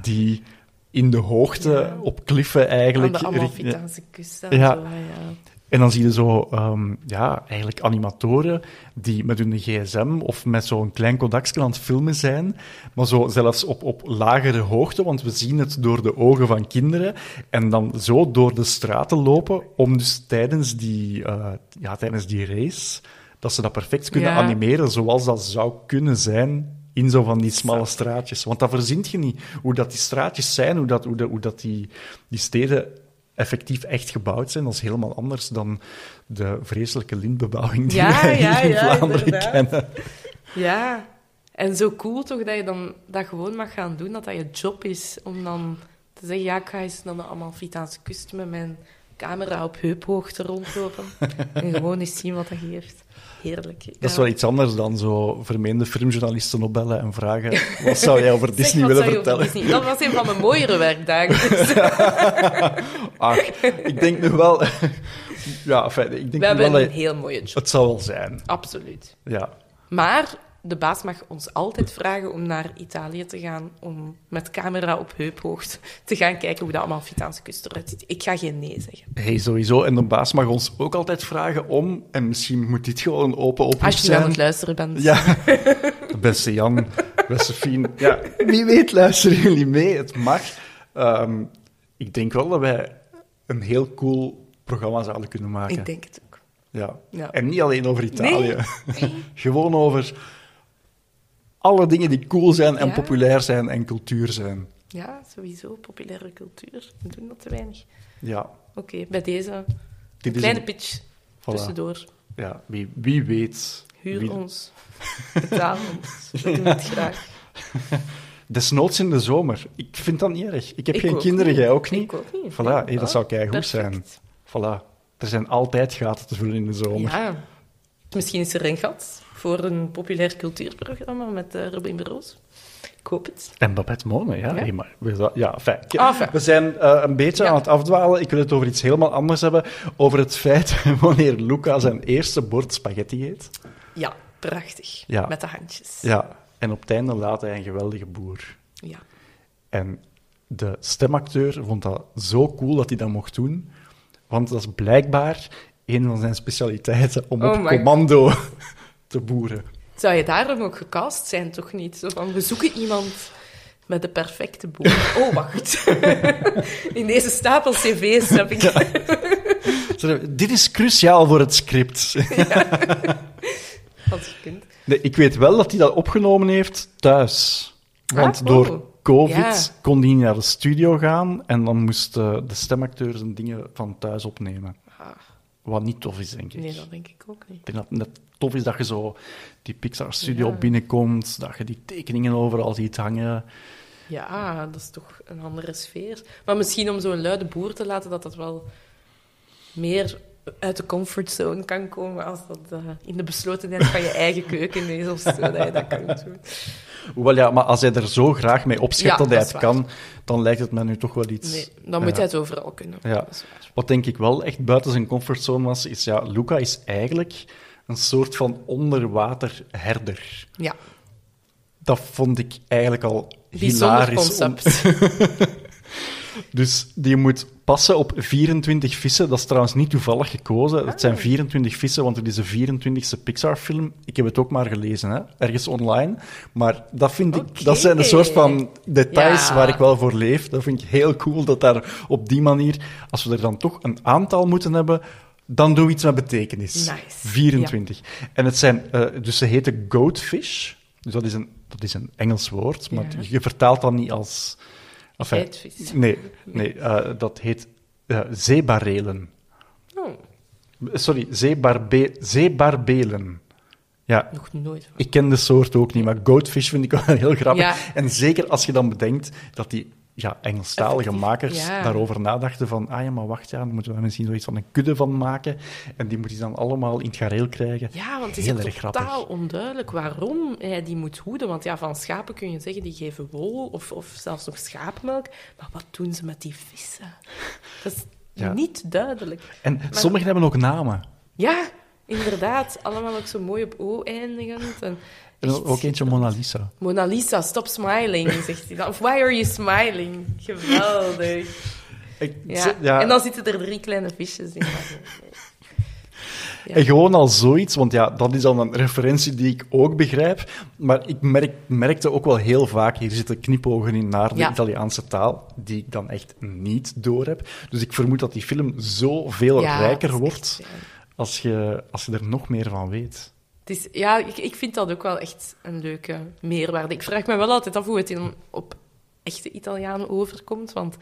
die in de hoogte, op kliffen eigenlijk... Aan de Amalfitaanse kust. Ja. Zo, ja. En dan zie je zo, um, ja, eigenlijk animatoren die met hun gsm of met zo'n klein aan het filmen zijn, maar zo zelfs op, op lagere hoogte, want we zien het door de ogen van kinderen, en dan zo door de straten lopen om dus tijdens die, uh, ja, tijdens die race, dat ze dat perfect kunnen animeren zoals dat zou kunnen zijn in zo van die smalle straatjes. Want dat verzint je niet. Hoe dat die straatjes zijn, hoe dat, hoe dat, hoe dat die, die steden effectief echt gebouwd zijn. Dat is helemaal anders dan de vreselijke lintbebouwing die ja, wij ja, in Vlaanderen kennen. Ja, en zo cool toch dat je dan dat gewoon mag gaan doen, dat dat je job is om dan te zeggen, ja, ik ga eens naar de Amalfitaanse kust met mijn camera op heuphoogte rondlopen en gewoon eens zien wat dat geeft. Heerlijk. Dat is wel iets anders dan zo vermeende filmjournalisten opbellen en vragen *laughs* wat zou jij over Disney willen vertellen? Dat was een van mijn mooiere werkdagen. *laughs* Ach, ik denk nu wel... *laughs* ja, enfin, ik denk We hebben wel een heel mooie job. Het zal wel zijn. Absoluut. Ja. Maar de baas mag ons altijd vragen om naar Italië te gaan, om met camera op heuphoogte te gaan kijken hoe dat allemaal Amalfitaanse kust eruit ziet. Ik ga geen nee zeggen. Hey, sowieso. En de baas mag ons ook altijd vragen om, en misschien moet dit gewoon een open oproep Als je zijn. aan het luisteren bent. Ja, *laughs* beste Jan, beste Fien. Ja, wie weet luisteren jullie mee. Het mag. Ehm, ik denk wel dat wij een heel cool programma zouden kunnen maken. Ik denk het ook. Ja. ja. En niet alleen over Italië. Nee. *laughs* Gewoon over alle dingen die cool zijn en populair zijn en cultuur zijn. Ja, sowieso. Populaire cultuur. We doen dat te weinig. Ja. Oké, bij deze Dit kleine pitch tussendoor. Ja, wie, wie weet. Huur Wie- ons. *laughs* Betaal ons. We doen het graag. *laughs* Desnoods in de zomer. Ik vind dat niet erg. Ik heb Ik geen kinderen, niet. jij ook niet. Ik ook niet. Voilà, Nee, hey, dat zou keigoed zijn. Voilà. Er zijn altijd gaten te vullen in de zomer. Ja. Misschien is er een gat voor een populair cultuurprogramma met eh, Robin Broos. Ik hoop het. En Babette Monen, ja. Ja. maar we, ja fijn. Ah, fijn. We zijn eh, een beetje Ja. aan het afdwalen. Ik wil het over iets helemaal anders hebben. Over het feit *laughs* wanneer Luca zijn eerste bord spaghetti eet. Ja, prachtig. Ja. Met de handjes. Ja. En op het einde laat hij een geweldige boer. Ja. En de stemacteur vond dat zo cool dat hij dat mocht doen. Want dat is blijkbaar een van zijn specialiteiten om Oh op my- commando te boeren. Zou je daarom ook gecast zijn, toch niet? Zo van, we zoeken iemand met de perfecte boer. Oh, wacht. *laughs* In deze stapel cv's heb ik... Dit is cruciaal voor het script. Als. Nee, ik weet wel dat hij dat opgenomen heeft thuis. Want Ah, oh. door COVID Ja. kon hij niet naar de studio gaan en dan moesten de stemacteur zijn dingen van thuis opnemen. Ah, Wat niet tof is, denk ik. nee, dat denk ik ook niet. Ik denk dat het net tof is dat je zo die Pixar-studio Ja. binnenkomt, dat je die tekeningen overal ziet hangen. Ja, dat is toch een andere sfeer. Maar misschien om zo'n luide boer te laten, dat dat wel meer uit de comfortzone kan komen als dat eh, in de beslotenheid van je eigen keuken is of zo, dat je dat kan doen. *laughs* Hoewel, ja, maar als hij er zo graag mee opschept Ja, dat hij dat het waar. kan, dan lijkt het me nu toch wel iets... Nee, dan moet hij het overal kunnen. Ja. Wat denk ik wel echt buiten zijn comfortzone was, is ja, Luca is eigenlijk een soort van onderwaterherder. Ja, Dat vond ik eigenlijk al bijzonder hilarisch. om- concept. *laughs* Dus die moet passen op 24 vissen. Dat is trouwens niet toevallig gekozen. Het Ah. zijn 24 vissen, want het is de 24e Pixar-film. Ik heb het ook maar gelezen, hè? ergens online. Maar dat, vind ik, dat zijn een soort van details Ja. waar ik wel voor leef. Dat vind ik heel cool dat daar op die manier, als we er dan toch een aantal moeten hebben, dan doen we iets met betekenis. Nice. 24. En het zijn, eh, dus ze heten goatfish. Dus dat is een, dat is een Engels woord, maar Ja. je vertaalt dat niet als. Enfin. Nee, nee eh, dat heet eh, zeebarelen. Oh, Sorry, zeebarbe zeebarbelen. Ja, nog nooit van. ik ken de soort ook niet, maar goatfish vind ik wel heel grappig. Ja. En zeker als je dan bedenkt dat die ja, Engelstalige Effectief, makers ja. daarover nadachten van ah ja, maar wacht, ja, dan moeten we misschien zoiets van een kudde van maken. En die moet je dan allemaal in het gareel krijgen. Ja, want het is Heel totaal grappig. onduidelijk waarom hij die moet hoeden. Want ja, van schapen kun je zeggen, die geven wol of, of zelfs nog schapenmelk. Maar wat doen ze met die vissen? *laughs* Dat is Ja. niet duidelijk. En sommigen hebben ook namen. Ja, inderdaad. Allemaal ook zo mooi op O eindigend. En En ook eentje Mona Lisa. Mona Lisa, stop smiling, zegt hij dan. Of why are you smiling? Geweldig. Ik- Ja. En dan zitten er drie kleine visjes in. Ja. En gewoon al zoiets, want ja, dat is dan een referentie die ik ook begrijp. Maar ik merk, merkte ook wel heel vaak, hier zitten knipogen in naar de Ja. Italiaanse taal, die ik dan echt niet doorheb. Dus ik vermoed dat die film zoveel Ja, rijker wordt echt, ja. als je, als je er nog meer van weet. Het ja, ik, vind dat ook wel echt een leuke meerwaarde. Ik vraag me wel altijd af hoe het in, op echte Italianen overkomt. Want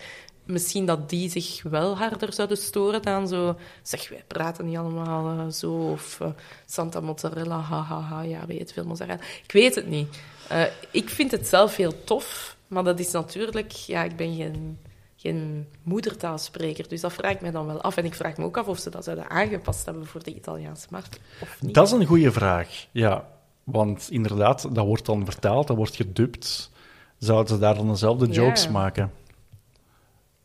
misschien dat die zich wel harder zouden storen aan zo... Zeg, wij praten niet allemaal eh, zo. Of eh, Santa Mozzarella, hahaha, ha, ha, ja, weet veel mozzarella. Ik weet het niet. Eh, ik vind het zelf heel tof. Maar dat is natuurlijk... Ja, ik ben geen, geen moedertaalspreker. Dus dat vraag ik me dan wel af. En ik vraag me ook af of ze dat zouden aangepast hebben voor de Italiaanse markt. Of niet. Dat is een goede vraag, ja. Want inderdaad, dat wordt dan vertaald, dat wordt gedubt. Zouden ze daar dan dezelfde Ja. jokes maken?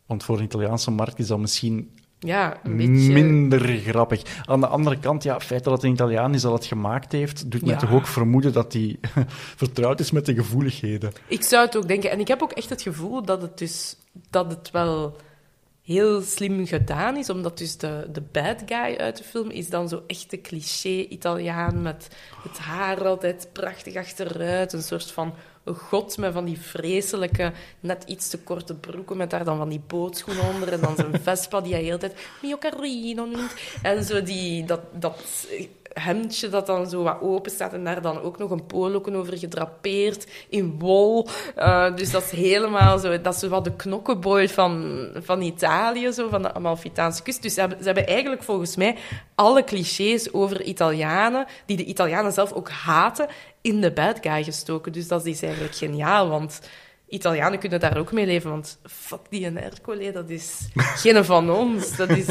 Want voor een Italiaanse markt is dat misschien Ja, een beetje... minder grappig. Aan de andere kant, ja, het feit dat het een Italiaan is dat het gemaakt heeft, doet mij Ja. toch ook vermoeden dat hij *laughs* vertrouwd is met de gevoeligheden. Ik zou het ook denken. En ik heb ook echt het gevoel dat het dus dat het wel heel slim gedaan is, omdat dus de, de bad guy uit de film is dan zo echt de cliché-Italiaan met het haar altijd prachtig achteruit, een soort van god met van die vreselijke, net iets te korte broeken met daar dan van die bootschoenen onder en dan zijn *laughs* Vespa die hij heel de tijd mio carino noemt. En zo die, dat, dat hemdje dat dan zo wat open staat en daar dan ook nog een poloken over gedrapeerd in wol. Uh, dus dat is helemaal zo, dat is zo wat de knokkenboy van, van Italië, zo, van de Amalfitaanse kust. Dus ze hebben, ze hebben eigenlijk volgens mij alle clichés over Italianen, die de Italianen zelf ook haten, in de bad guy gestoken. Dus dat is eigenlijk geniaal, want Italianen kunnen daar ook mee leven, want fuck die Ercole, dat is *laughs* geen van ons. Dat is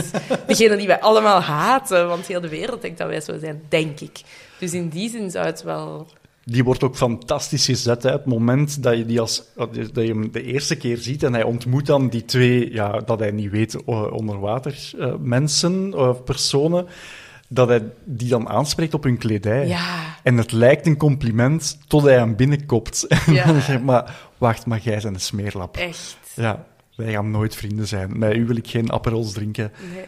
degene die wij allemaal haten, want heel de wereld denkt dat wij zo zijn, denk ik. Dus in die zin zou het wel... Die wordt ook fantastisch gezet. Hè. Het moment dat je, die als, dat je hem de eerste keer ziet en hij ontmoet dan die twee, ja, dat hij niet weet, onderwater uh, mensen of personen dat hij die dan aanspreekt op hun kledij. Ja. En het lijkt een compliment tot hij hem binnenkopt. *laughs* En ja. dan zeg maar, wacht, maar jij bent een smeerlap. Echt. Ja, wij gaan nooit vrienden zijn. Met u wil ik geen aperols drinken. Nee.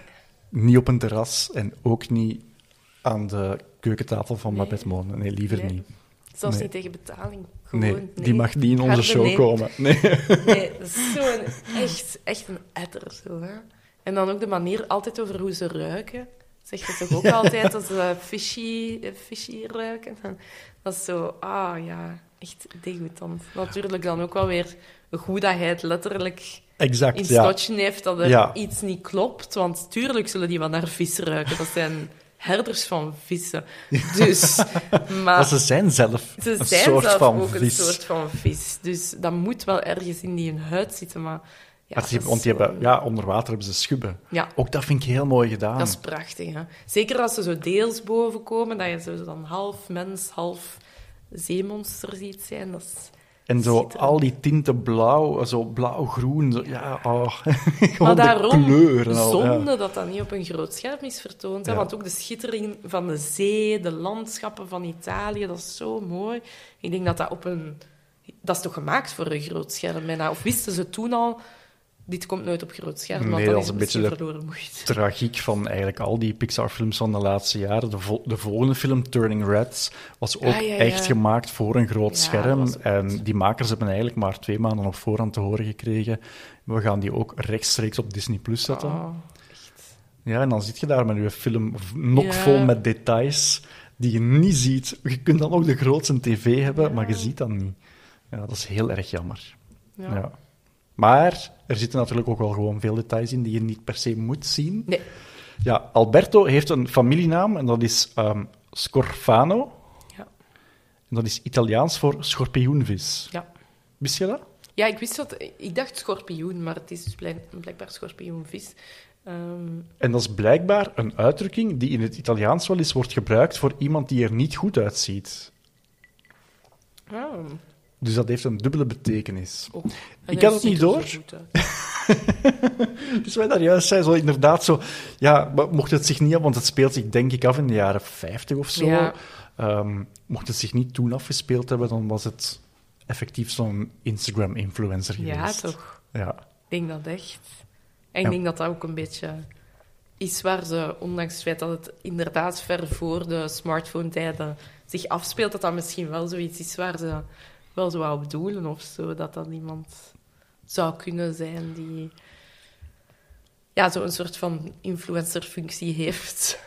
Niet op een terras en ook niet aan de keukentafel van nee. Babette Moon. Nee, liever nee. niet. Zelfs niet tegen betaling. Gewoon, nee, die mag niet in onze show komen. Nee. nee, *laughs* zo'n, echt, echt een etter. Zo, hè? En dan ook de manier altijd over hoe ze ruiken zeg je toch ook altijd als ze fishy, fishy ruiken. Dat is zo, ah ja, echt degoutant. Natuurlijk dan ook wel weer goed dat hij het letterlijk exact, in ja. heeft dat er iets niet klopt. Want tuurlijk zullen die wel naar vis ruiken. Dat zijn herders van vissen. Dus, *laughs* maar, ze zijn zelf ze een zijn soort zelf van ook vis. een soort van vis. Dus dat moet wel ergens in die huid zitten, maar... Ja, want die hebben, ja, onder water hebben ze schubben. Ja. Ook dat vind ik heel mooi gedaan. Dat is prachtig, hè? Zeker als ze zo deels boven komen, dat je zo dan half mens, half zeemonster ziet zijn. Dat is en zo al die tinten blauw, zo blauw-groen. zo- Ja, oh. *laughs* Maar daarom kleur. en al, ja. zonde dat dat niet op een groot scherm is vertoond. Hè? Ja. Want ook de schittering van de zee, de landschappen van Italië, dat is zo mooi. Ik denk dat dat op een... Dat is toch gemaakt voor een groot scherm? bijna? Of wisten ze toen al, dit komt nooit op groot scherm, want Nee, dan dat is een beetje verloren moeite. tragiek van eigenlijk al die Pixar-films van de laatste jaren. De, vol- de volgende film, Turning Red, was ook Ah, ja, ja. echt gemaakt voor een groot Ja, scherm. En die makers hebben eigenlijk maar twee maanden op voorhand te horen gekregen. We gaan die ook rechtstreeks op Disney Plus zetten. Oh, Ja, en dan zit je daar met je film nog vol met details die je niet ziet. Je kunt dan ook de grootste tv hebben, maar je ziet dat niet. Ja, dat is heel erg jammer. ja. Maar er zitten natuurlijk ook wel gewoon veel details in die je niet per se moet zien. Nee. Ja, Alberto heeft een familienaam en dat is ehm, Scorfano. Ja. En dat is Italiaans voor schorpioenvis. Ja. Wist je dat? Ja, ik wist dat. Ik dacht schorpioen, maar het is dus blijk- blijkbaar schorpioenvis. Ehm, En dat is blijkbaar een uitdrukking die in het Italiaans wel eens wordt gebruikt voor iemand die er niet goed uitziet. ah, Dus dat heeft een dubbele betekenis. oh. Ik had het niet door. *laughs* Dus wij daar juist zijn, zo inderdaad zo... Ja, mocht het zich niet... Want het speelt zich denk ik af in de jaren 50 of zo. Ja. Ehm, mocht het zich niet toen afgespeeld hebben, dan was het effectief zo'n Instagram-influencer geweest. Ja, toch. Ja. Ik denk dat echt. En ik Ja. denk dat dat ook een beetje is waar ze, ondanks het feit dat het inderdaad ver voor de smartphone-tijden zich afspeelt, dat dat misschien wel zoiets is waar ze wel zo op doelen of zo. Dat dat iemand zou kunnen zijn die ja, zo'n soort van influencer-functie heeft.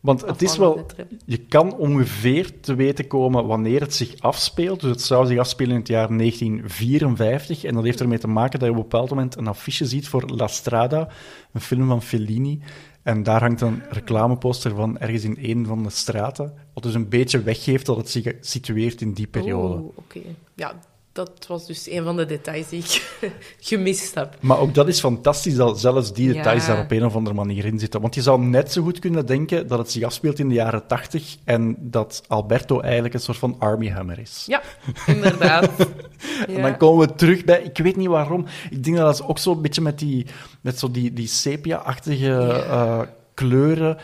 Want het is wel... Je kan ongeveer te weten komen wanneer het zich afspeelt. Dus het zou zich afspelen in het jaar 1954. En dat heeft ermee te maken dat je op een bepaald moment een affiche ziet voor La Strada, een film van Fellini. En daar hangt een reclameposter van ergens in een van de straten. Wat dus een beetje weggeeft dat het zich situeert in die periode. Oké. Ja, dat was dus een van de details die ik *laughs* gemist heb. Maar ook dat is fantastisch dat zelfs die details Ja. daar op een of andere manier in zitten. Want je zou net zo goed kunnen denken dat het zich afspeelt in de jaren tachtig en dat Alberto eigenlijk een soort van Army Hammer is. Ja, inderdaad. *laughs* En Ja. dan komen we terug bij, ik weet niet waarom, ik denk dat dat ook zo'n beetje met die, met zo die, die sepia-achtige eh, kleuren.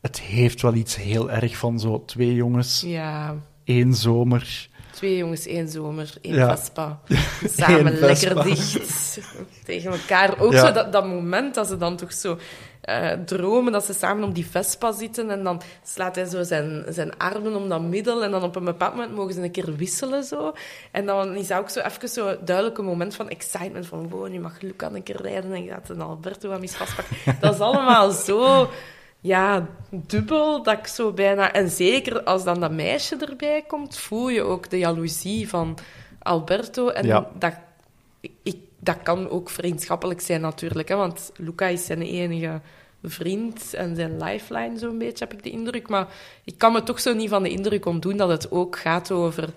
Het heeft wel iets heel erg van zo twee jongens, Ja, één zomer. Twee jongens, één zomer, één Ja. Vespa. *laughs* Samen Eén lekker Vespa. dicht *laughs* tegen elkaar. Ook Ja. zo dat, dat moment dat ze dan toch zo eh, dromen dat ze samen op die Vespa zitten en dan slaat hij zo zijn, zijn armen om dat middel en dan op een bepaald moment mogen ze een keer wisselen zo. En dan is dat ook zo even zo'n duidelijk moment van excitement van wow, nu mag Luca een keer rijden en gaat een Alberto aan mis vastpakken. Dat is allemaal zo... ja, dubbel dat ik zo bijna... En zeker als dan dat meisje erbij komt, voel je ook de jaloezie van Alberto. En Ja. dat, ik, dat kan ook vriendschappelijk zijn natuurlijk, hè, want Luca is zijn enige vriend en zijn lifeline, zo'n beetje, heb ik de indruk. Maar ik kan me toch zo niet van de indruk ontdoen dat het ook gaat over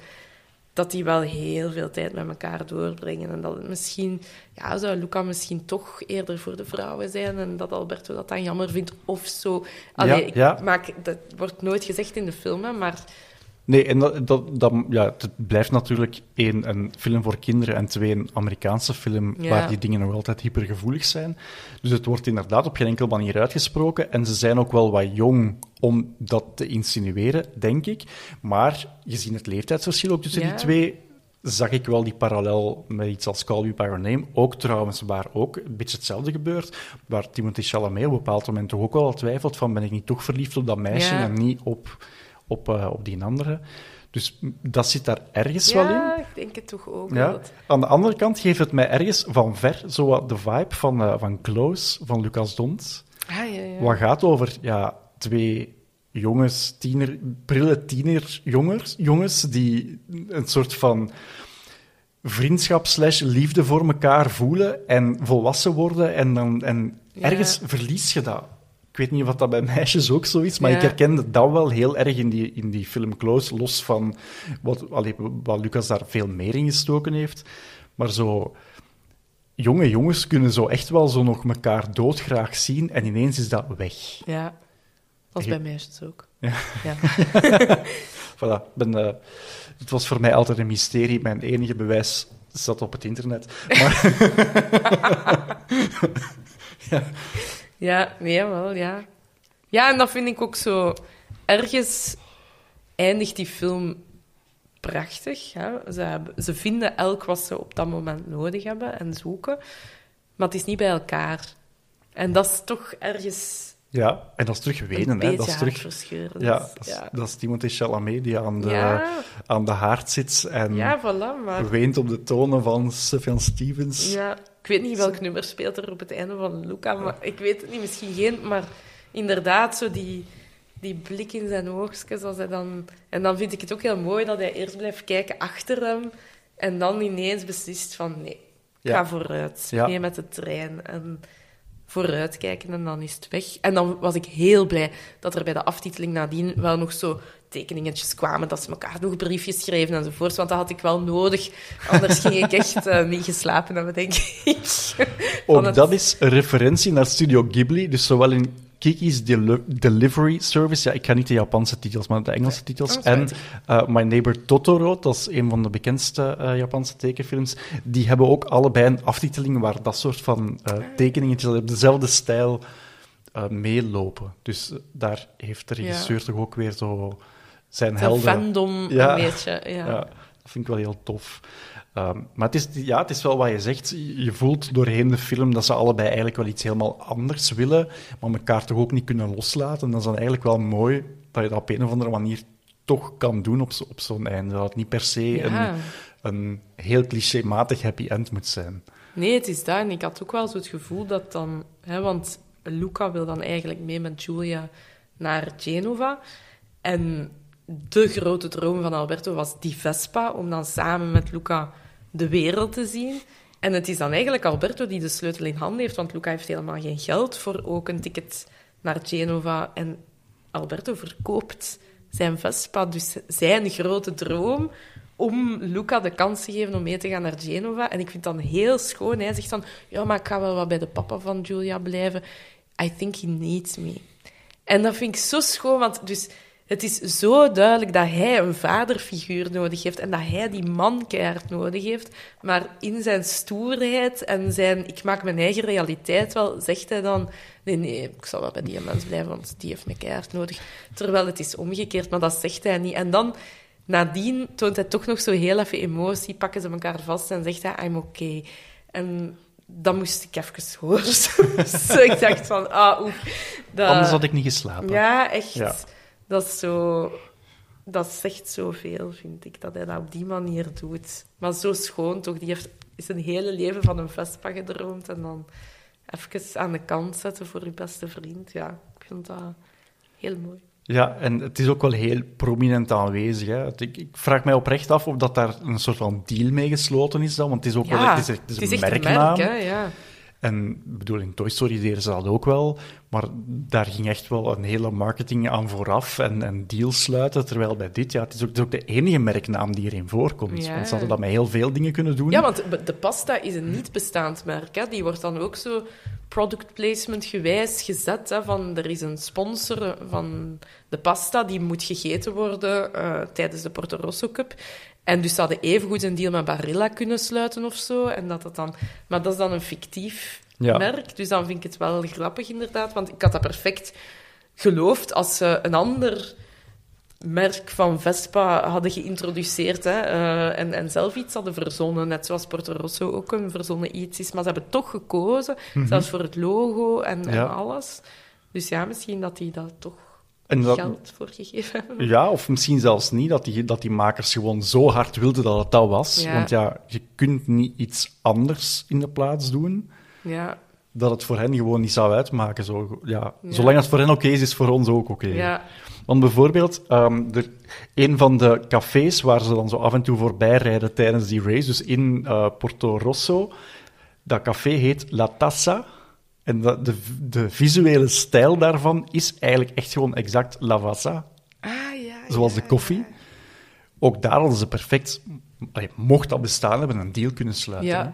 dat die wel heel veel tijd met elkaar doorbrengen. En dat het misschien, ja, zou Luca misschien toch eerder voor de vrouwen zijn en dat Alberto dat dan jammer vindt of zo. Allee, ik ja. Maak, dat wordt nooit gezegd in de film, hè, maar Nee, en dat, dat, dat- ja, het blijft natuurlijk één, een film voor kinderen en twee, een Amerikaanse film Ja. waar die dingen nog altijd hypergevoelig zijn. Dus het wordt inderdaad op geen enkele manier uitgesproken. En ze zijn ook wel wat jong om dat te insinueren, denk ik. Maar gezien het leeftijdsverschil ook tussen Ja. die twee, zag ik wel die parallel met iets als Call You By Your Name. Ook trouwens, waar ook een beetje hetzelfde gebeurt. Waar Timothée Chalamet op een bepaald moment toch ook wel twijfelt van ben ik niet toch verliefd op dat meisje Ja. en niet op, op, eh, op die andere. Dus dat zit daar ergens wel in. ja, ik denk het toch ook. Ja. wel Aan de andere kant geeft het mij ergens van ver zo wat de vibe van, eh, van Close, van Lucas Dont. Ah, ja, ja. Wat gaat over ja, twee jongens, tiener, prille tienerjongens, jongens die een soort van vriendschap slash liefde voor elkaar voelen en volwassen worden. En, dan, en ergens verlies je dat. Ik weet niet of dat bij meisjes ook zo is, maar Ja. ik herkende dat wel heel erg in die, in die film Close, los van wat, allee, wat Lucas daar veel meer in gestoken heeft. Maar zo jonge jongens kunnen zo echt wel zo nog elkaar doodgraag zien en ineens is dat weg. Ja, Je- bij meisjes ook. Ja. Ja. *laughs* Voilà, ben, eh, het was voor mij altijd een mysterie. Mijn enige bewijs zat op het internet. Maar, *laughs* Ja, nee, wel, ja. Ja, en dat vind ik ook zo... Ergens eindigt die film prachtig. Hè? Ze, hebben- ze vinden elk wat ze op dat moment nodig hebben en zoeken. Maar het is niet bij elkaar. En dat is toch ergens ja, en dat is terug wenen. Hè. Dat is terug, ja, dat is, ja. dat is Timothée Chalamet die aan de, Ja. aan de haard zit en Ja, voilà, maar... weent op de tonen van Sufjan Stevens. Ja, weet niet welk nummer speelt er op het einde van Luca, maar ik weet het niet, misschien geen, maar inderdaad, zo die, die blik in zijn oogstjes, als hij dan... En dan vind ik het ook heel mooi dat hij eerst blijft kijken achter hem en dan ineens beslist van, nee, ga vooruit, mee met de trein en vooruit kijken en dan is het weg. En dan was ik heel blij dat er bij de aftiteling nadien wel nog zo tekeningetjes kwamen, dat ze elkaar nog briefjes schreven enzovoort, want dat had ik wel nodig. Anders ging ik echt eh, niet geslapen hebben, denk ik. *laughs* Ook het- dat is een referentie naar Studio Ghibli, dus zowel in Kiki's Deli- Delivery Service, ja, ik ga niet de Japanse titels, maar de Engelse titels, Oh, en eh, My Neighbor Totoro, dat is een van de bekendste eh, Japanse tekenfilms, die hebben ook allebei een aftiteling waar dat soort van eh tekeningetjes op dezelfde stijl meelopen. Dus daar heeft de regisseur toch ook weer zo zijn De helden... fandom Ja. een beetje, ja. Vind ik wel heel tof. Ehm, maar het is, ja, het is wel wat je zegt. Je voelt doorheen de film dat ze allebei eigenlijk wel iets helemaal anders willen, maar elkaar toch ook niet kunnen loslaten. En dat is dan eigenlijk wel mooi dat je dat op een of andere manier toch kan doen op, zo- op zo'n einde. Dat het niet per se Ja. een, een heel clichématig happy end moet zijn. Nee, het is daar. En ik had ook wel zo het gevoel dat dan... Hè, want Luca wil dan eigenlijk mee met Julia naar Genova. En de grote droom van Alberto was die Vespa, om dan samen met Luca de wereld te zien. En het is dan eigenlijk Alberto die de sleutel in handen heeft, want Luca heeft helemaal geen geld voor ook een ticket naar Genova. En Alberto verkoopt zijn Vespa. Dus zijn grote droom om Luca de kans te geven om mee te gaan naar Genova. En ik vind dan heel schoon. Hij zegt dan, ja, maar ik ga wel wat bij de papa van Julia blijven. I think he needs me. En dat vind ik zo schoon, want dus het is zo duidelijk dat hij een vaderfiguur nodig heeft en dat hij die man keihard nodig heeft. Maar in zijn stoerheid en zijn ik maak mijn eigen realiteit wel, zegt hij dan... Nee, nee, ik zal wel bij die mens blijven, want die heeft me keihard nodig. Terwijl het is omgekeerd, maar dat zegt hij niet. En dan, nadien, toont hij toch nog zo heel even emotie, pakken ze elkaar vast en zegt hij, I'm okay. En dan moest ik even horen. Zo, *laughs* ik dacht van, ah, oef. dat- Anders had ik niet geslapen. ja, echt. Ja. Dat is zo... Dat zegt zoveel, vind ik, dat hij dat op die manier doet. Maar zo schoon, toch? Die heeft is een hele leven van een Vespa gedroomd en dan even aan de kant zetten voor je beste vriend. Ja, ik vind dat heel mooi. Ja, en het is ook wel heel prominent aanwezig. Hè. Ik, ik vraag mij oprecht af of dat daar een soort van deal mee gesloten is dan, want het is ook wel het is, het is een merknaam. merk, hè, ja. En bedoel, in Toy Story deden ze dat ook wel, maar daar ging echt wel een hele marketing aan vooraf en, en deals sluiten, terwijl bij dit, ja, het is ook, het is ook de enige merknaam die erin voorkomt. Ja. Want ze hadden dat met heel veel dingen kunnen doen. Ja, want de pasta is een niet bestaand merk. Hè. Die wordt dan ook zo product placement gewijs gezet. Hè, van er is een sponsor van de pasta die moet gegeten worden eh, tijdens de Porto Rosso Cup. En dus ze hadden evengoed een deal met Barilla kunnen sluiten of zo. En dat dat dan... Maar dat is dan een fictief Ja. merk. Dus dan vind ik het wel grappig, inderdaad. Want ik had dat perfect geloofd als ze een ander merk van Vespa hadden geïntroduceerd hè, eh, en, en zelf iets hadden verzonnen, net zoals Porto Rosso ook een verzonnen iets is. Maar ze hebben toch gekozen, zelfs voor het logo en, en alles. Dus ja, misschien dat die dat toch En dat- geld voor gegeven hebben. *laughs* Ja, of misschien zelfs niet, dat die, dat die makers gewoon zo hard wilden dat het dat was. Ja. Want ja, je kunt niet iets anders in de plaats doen, Ja, dat het voor hen gewoon niet zou uitmaken. Zo, ja, Ja. Zolang het voor hen oké is, is voor ons ook oké. ja. Want bijvoorbeeld, er, een van de cafés waar ze dan zo af en toe voorbij rijden tijdens die race, dus in eh, Porto Rosso, dat café heet La Tassa. En de, de, de visuele stijl daarvan is eigenlijk echt gewoon exact Lavazza, Ah, ja. zoals ja, de koffie. Ook daar hadden ze perfect, allee, mocht dat bestaan hebben, een deal kunnen sluiten.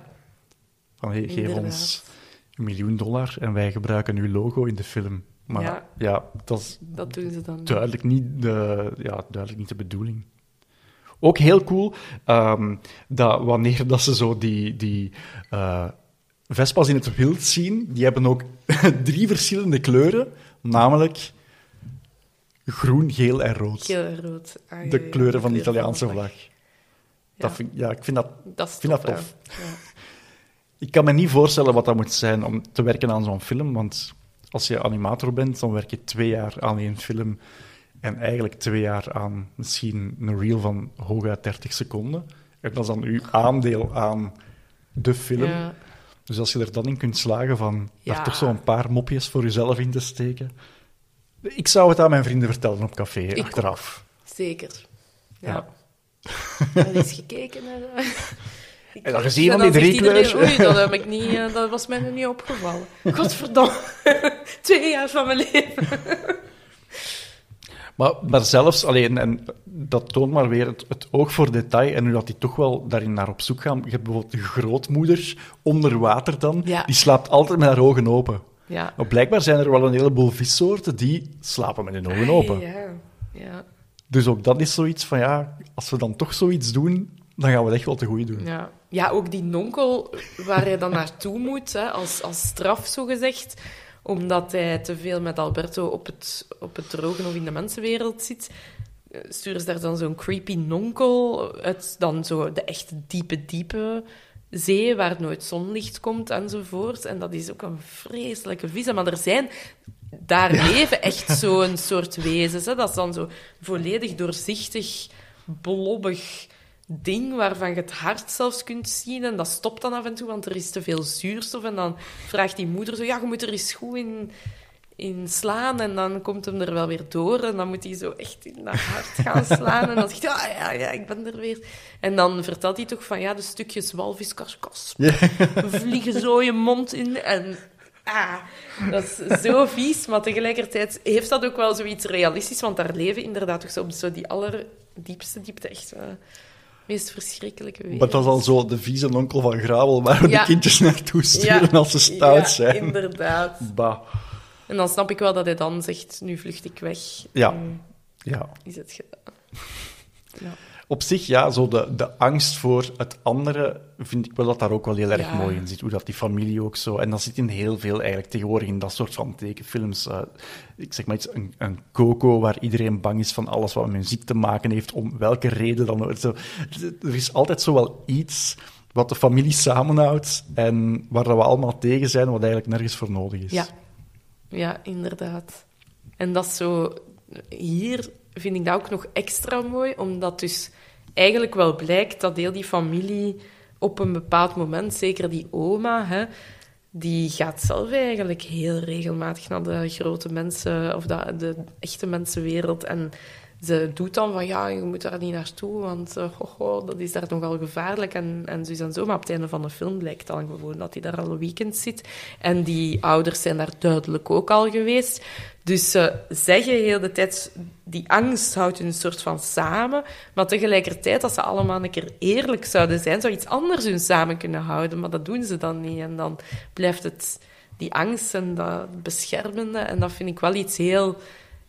Van, hey, geef ons een miljoen dollar en wij gebruiken uw logo in de film. Maar Ja. ja, dat is Dat doen ze dan. duidelijk niet de, ja, duidelijk niet de bedoeling. Ook heel cool ehm, dat wanneer dat ze zo die, die eh, Vespa's in het wild zien, die hebben ook *laughs* drie verschillende kleuren, namelijk groen, geel en rood. Geel en rood. Ah, de kleuren van de Italiaanse vlag. Ja. Dat vind, ja, ik vind dat, Dat is vind dat tof, tof. Ja. *laughs* ik kan me niet voorstellen wat dat moet zijn om te werken aan zo'n film, want als je animator bent, dan werk je twee jaar aan één film en eigenlijk twee jaar aan misschien een reel van hooguit 30 seconden. En dat is dan uw aandeel aan de film. Ja. Dus als je er dan in kunt slagen van Ja. daar toch zo'n paar mopjes voor jezelf in te steken. Ik zou het aan mijn vrienden vertellen op café, achteraf. Zeker. Ja. Ja. *laughs* Eens gekeken naar... Ik- En dan gezien en van die drie kleuren. Oei, dat, heb ik niet, eh, dat was mij nog niet opgevallen. *laughs* Godverdomme. *laughs* Twee jaar van mijn leven. Maar, maar zelfs alleen, en dat toont maar weer het, het oog voor detail en nu dat die toch wel daarin naar op zoek gaan. Je hebt bijvoorbeeld de grootmoeder onder water dan, Ja. die slaapt altijd met haar ogen open. Ja. Maar blijkbaar zijn er wel een heleboel vissoorten die slapen met hun ogen open. Ja, ja, Dus ook dat is zoiets van, ja, als we dan toch zoiets doen, dan gaan we het echt wel te goed doen. ja. Ja, ook die nonkel waar hij dan naartoe moet, hè, als, als straf zogezegd, omdat hij te veel met Alberto op het, op het drogen of in de mensenwereld zit, sturen ze daar dan zo'n creepy nonkel uit dan zo de echte diepe, diepe zee, waar nooit zonlicht komt enzovoort. En dat is ook een vreselijke vies. Maar er zijn... Daar leven echt *laughs* zo'n soort wezens. Hè. Dat is dan zo volledig doorzichtig, blobbig ding waarvan je het hart zelfs kunt zien. En dat stopt dan af en toe, want er is te veel zuurstof. En dan vraagt die moeder zo, ja, je moet er eens goed in, in slaan. En dan komt hem er wel weer door. En dan moet hij zo echt in dat hart gaan *laughs* slaan. En dan zegt hij, ah, ja, ja, ik ben er weer. En dan vertelt hij toch van, ja, de stukjes walviskarkas *laughs* vliegen zo je mond in. En ah, dat is zo vies. Maar tegelijkertijd heeft dat ook wel zoiets realistisch. Want daar leven inderdaad toch zo op zo die allerdiepste diepte echt... eh, meest verschrikkelijke wereld. Maar dat is al zo de vieze onkel van Gravel, waar we Ja. de kindjes naartoe sturen als ze stout ja, zijn. inderdaad. Bah. En dan snap ik wel dat hij dan zegt, nu vlucht ik weg. Ja. Nu Ja. is het gedaan. *laughs* Ja. Op zich, ja, zo de, de angst voor het andere vind ik wel dat daar ook wel heel erg Ja. mooi in zit. Hoe dat die familie ook zo... En dat zit in heel veel eigenlijk tegenwoordig in dat soort van tekenfilms. eh, ik zeg maar iets, een, een Coco waar iedereen bang is van alles wat met muziek te maken heeft, om welke reden dan ook. Er is altijd zo wel iets wat de familie samenhoudt en waar dat we allemaal tegen zijn, wat eigenlijk nergens voor nodig is. Ja. ja, inderdaad. En dat is zo... Hier vind ik dat ook nog extra mooi, omdat dus eigenlijk wel blijkt dat heel die familie op een bepaald moment, zeker die oma, hè, die gaat zelf eigenlijk heel regelmatig naar de grote mensen of de, de echte mensenwereld. En ze doet dan van ja, je moet daar niet naartoe, want uh, dat is daar nogal gevaarlijk. En, en en zo. Maar op het einde van de film blijkt dan gewoon dat hij daar al een weekend zit. En die ouders zijn daar duidelijk ook al geweest. Dus ze zeggen heel de tijd, die angst houdt hun een soort van samen. Maar tegelijkertijd, als ze allemaal een keer eerlijk zouden zijn, zou iets anders hun samen kunnen houden. Maar dat doen ze dan niet. En dan blijft het die angst en dat beschermende. En dat vind ik wel iets heel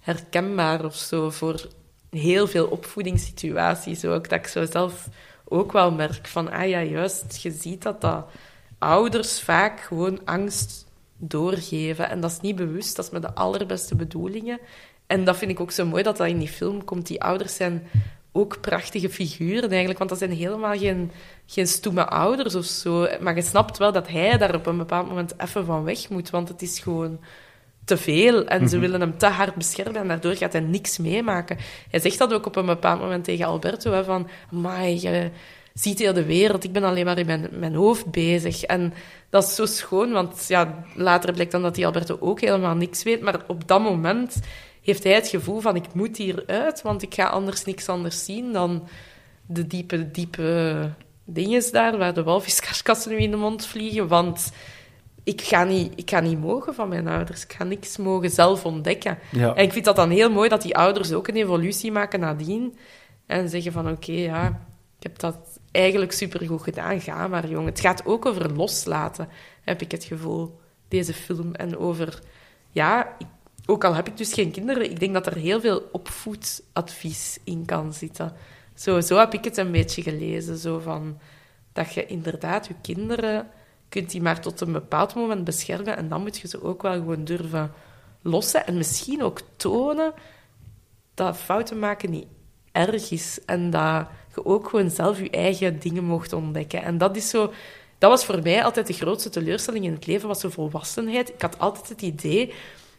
herkenbaar of zo voor heel veel opvoedingssituaties ook. Dat ik zo zelf ook wel merk van, ah ja, juist, je ziet dat dat ouders vaak gewoon angst doorgeven. En dat is niet bewust, dat is met de allerbeste bedoelingen. En dat vind ik ook zo mooi dat dat in die film komt. Die ouders zijn ook prachtige figuren eigenlijk, want dat zijn helemaal geen, geen stoeme ouders of zo. Maar je snapt wel dat hij daar op een bepaald moment even van weg moet, want het is gewoon te veel en ze mhm. willen hem te hard beschermen en daardoor gaat hij niks meemaken. Hij zegt dat ook op een bepaald moment tegen Alberto, hè, van, maar je ziet heel de wereld, ik ben alleen maar in mijn, mijn hoofd bezig. En dat is zo schoon, want ja, later blijkt dan dat die Alberto ook helemaal niks weet, maar op dat moment heeft hij het gevoel van, ik moet hieruit, want ik ga anders niks anders zien dan de diepe, diepe dingen daar, waar de walviskaskassen nu in de mond vliegen, want ik ga, niet, ik ga niet mogen van mijn ouders. Ik ga niks mogen zelf ontdekken. En ik vind dat dan heel mooi dat die ouders ook een evolutie maken nadien. En zeggen van, oké, ja, ik heb dat eigenlijk supergoed gedaan. Ga maar, jongen. Het gaat ook over loslaten, heb ik het gevoel, deze film. En over, ja, ook al heb ik dus geen kinderen, ik denk dat er heel veel opvoedadvies in kan zitten. Zo, zo heb ik het een beetje gelezen. Zo van, dat je inderdaad je kinderen kunt die maar tot een bepaald moment beschermen en dan moet je ze ook wel gewoon durven lossen en misschien ook tonen dat fouten maken niet erg is en dat ook gewoon zelf je eigen dingen mocht ontdekken. En dat is zo... Dat was voor mij altijd de grootste teleurstelling in het leven, was zo volwassenheid. Ik had altijd het idee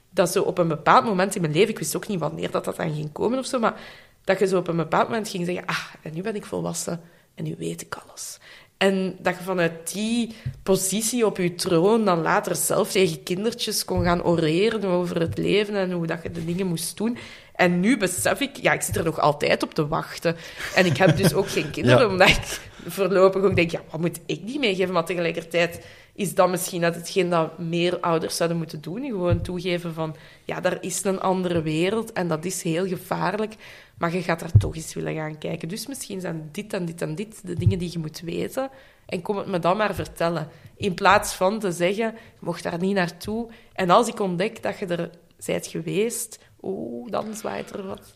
dat zo op een bepaald moment in mijn leven, ik wist ook niet wanneer dat, dat dan ging komen of zo, maar dat je zo op een bepaald moment ging zeggen, ah, en nu ben ik volwassen en nu weet ik alles. En dat je vanuit die positie op je troon dan later zelf tegen kindertjes kon gaan oreren over het leven en hoe dat je de dingen moest doen. En nu besef ik, ja, ik zit er nog altijd op te wachten. En ik heb dus ook geen kinderen, omdat ik voorlopig ook denk, ja, wat moet ik die meegeven? Maar tegelijkertijd is dat misschien net hetgeen dat meer ouders zouden moeten doen. Gewoon toegeven van, ja, daar is een andere wereld en dat is heel gevaarlijk. Maar je gaat daar toch eens willen gaan kijken. Dus misschien zijn dit en dit en dit de dingen die je moet weten. En kom het me dan maar vertellen. In plaats van te zeggen, je mocht daar niet naartoe. En als ik ontdek dat je er bent geweest, oh, dan zwaait er wat.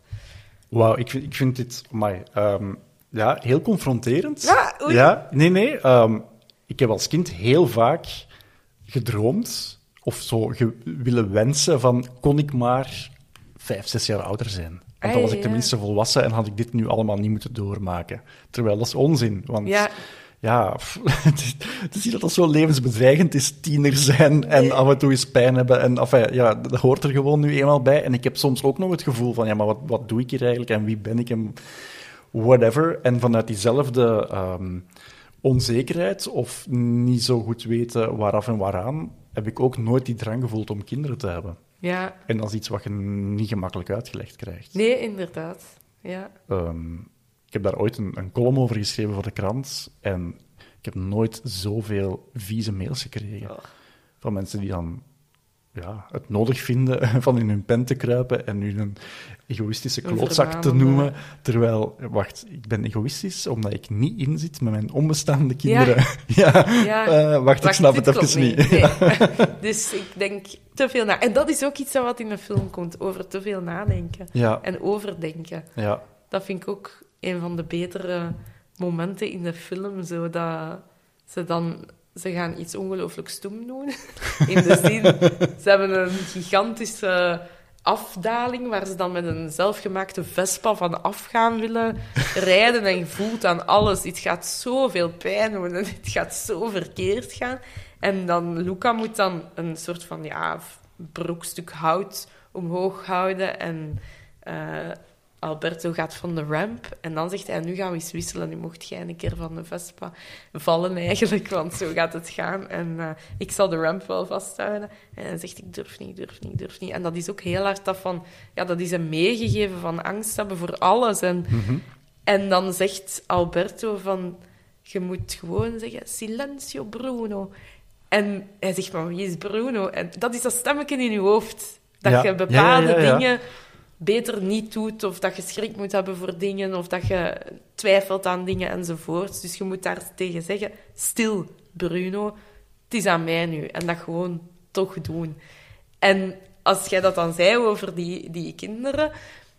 Wauw, ik, vind, ik vind dit my, um, ja, heel confronterend. Ja, ja nee, nee. Um, ik heb als kind heel vaak gedroomd of zo willen wensen van kon ik maar vijf, zes jaar ouder zijn. Want dan was ik tenminste volwassen en had ik dit nu allemaal niet moeten doormaken. Terwijl dat is onzin, want... Ja. Ja, *laughs* het is niet dat dat zo levensbedreigend is, tiener zijn en af en toe eens pijn hebben. En enfin, ja, dat hoort er gewoon nu eenmaal bij. En ik heb soms ook nog het gevoel van, ja, maar wat, wat doe ik hier eigenlijk en wie ben ik en whatever. En vanuit diezelfde ehm, onzekerheid of niet zo goed weten waaraf en waaraan, heb ik ook nooit die drang gevoeld om kinderen te hebben. Ja. En dat is iets wat je niet gemakkelijk uitgelegd krijgt. Nee, inderdaad. Ja. Um, ik heb daar ooit een, een column over geschreven voor de krant. En ik heb nooit zoveel vieze mails gekregen. Van mensen die dan ja, het nodig vinden *laughs* van in hun pen te kruipen en nu een egoïstische klootzak te noemen. Terwijl, wacht, ik ben egoïstisch omdat ik niet inzit met mijn onbestaande kinderen. *laughs* Ja, ja. Uh, wacht, ik snap het even niet. *laughs* dus ik denk te veel na. En dat is ook iets wat in de film komt, over te veel nadenken. En overdenken. Ja. Dat vind ik ook een van de betere momenten in de film, zo dat ze dan ze gaan iets ongelooflijk stoem doen. *laughs* In de zin, ze hebben een gigantische afdaling waar ze dan met een zelfgemaakte Vespa van af gaan willen rijden en je voelt aan alles. Het gaat zoveel pijn doen en het gaat zo verkeerd gaan. En dan Luca moet dan een soort van ja, broekstuk hout omhoog houden en uh, Alberto gaat van de ramp en dan zegt hij, nu gaan we eens wisselen. Nu mocht jij een keer van de Vespa vallen eigenlijk, want zo gaat het gaan. En uh, ik zal de ramp wel vasthouden. En hij zegt, ik durf niet, durf niet, durf niet. En dat is ook heel hard dat van... Ja, dat is een meegegeven van angst hebben voor alles. En, Mhm. en dan zegt Alberto van... Je moet gewoon zeggen, silencio Bruno. En hij zegt, maar wie is Bruno? En dat is dat stemmetje in je hoofd. Dat Ja. je bepaalde ja, ja. dingen beter niet doet, of dat je schrik moet hebben voor dingen, of dat je twijfelt aan dingen enzovoort. Dus je moet daar tegen zeggen, stil, Bruno, het is aan mij nu. En dat gewoon toch doen. En als jij dat dan zei over die, die kinderen,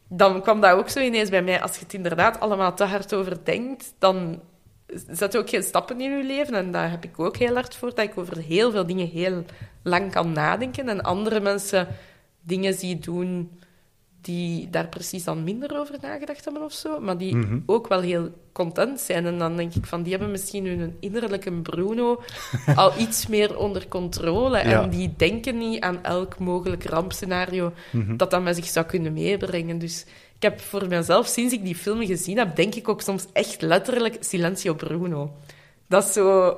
dan kwam dat ook zo ineens bij mij. Als je het inderdaad allemaal te hard over denkt, dan zet je ook geen stappen in je leven. En daar heb ik ook heel hard voor, dat ik over heel veel dingen heel lang kan nadenken. En andere mensen dingen zie doen die daar precies dan minder over nagedacht hebben of zo, maar die Mhm. ook wel heel content zijn. En dan denk ik van, die hebben misschien hun innerlijke Bruno *laughs* al iets meer onder controle. Ja. En die denken niet aan elk mogelijk rampscenario Mhm. dat dat met zich zou kunnen meebrengen. Dus ik heb voor mezelf, sinds ik die film gezien heb, denk ik ook soms echt letterlijk Silencio Bruno. Dat is zo...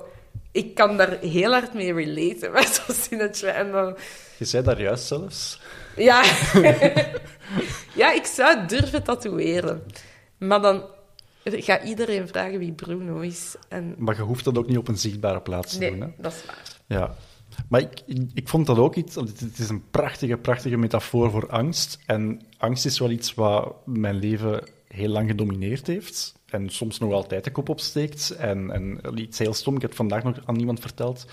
Ik kan daar heel hard mee relaten, met zo'n zinnetje. En dan... Je zei daar juist zelfs. Ja. *laughs* ja, ik zou durven tatoeëren. Maar dan gaat iedereen vragen wie Bruno is. En Maar je hoeft dat ook niet op een zichtbare plaats te nee, doen. Hè? dat is waar. Ja. Maar ik, ik, ik vond dat ook iets... Het is een prachtige, prachtige metafoor voor angst. En angst is wel iets wat mijn leven heel lang gedomineerd heeft. En soms nog altijd de kop opsteekt. En, en iets heel stom, ik heb het vandaag nog aan iemand verteld.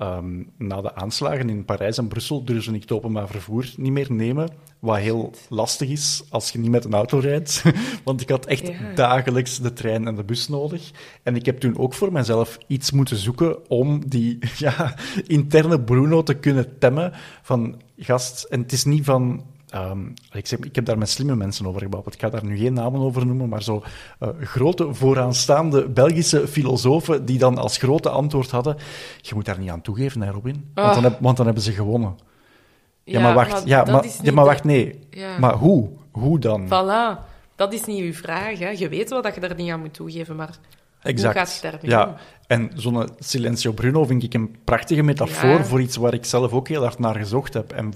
Ehm, na de aanslagen in Parijs en Brussel durfde ik het openbaar vervoer niet meer nemen. Wat heel lastig is als je niet met een auto rijdt. *laughs* Want ik had echt Ja. dagelijks de trein en de bus nodig. En ik heb toen ook voor mezelf iets moeten zoeken om die *laughs* ja, interne Bruno te kunnen temmen. Van gast, en het is niet van. Ehm, ik, zeg, ik heb daar met slimme mensen over gebabbeld. Ik ga daar nu geen namen over noemen, maar zo eh, grote vooraanstaande Belgische filosofen die dan als grote antwoord hadden: Je moet daar niet aan toegeven, hè, Robin? Want, dan, heb- want dan hebben ze gewonnen. Ja, maar wacht, ja, maar, ja, maar wacht, nee. Ja. Maar hoe? Hoe dan? Voilà. Dat is niet uw vraag. Hè. Je weet wel dat je daar niet aan moet toegeven, maar Exact. hoe gaat je daarmee ja. om? En zo'n Silencio Bruno vind ik een prachtige metafoor Ja. voor iets waar ik zelf ook heel hard naar gezocht heb. En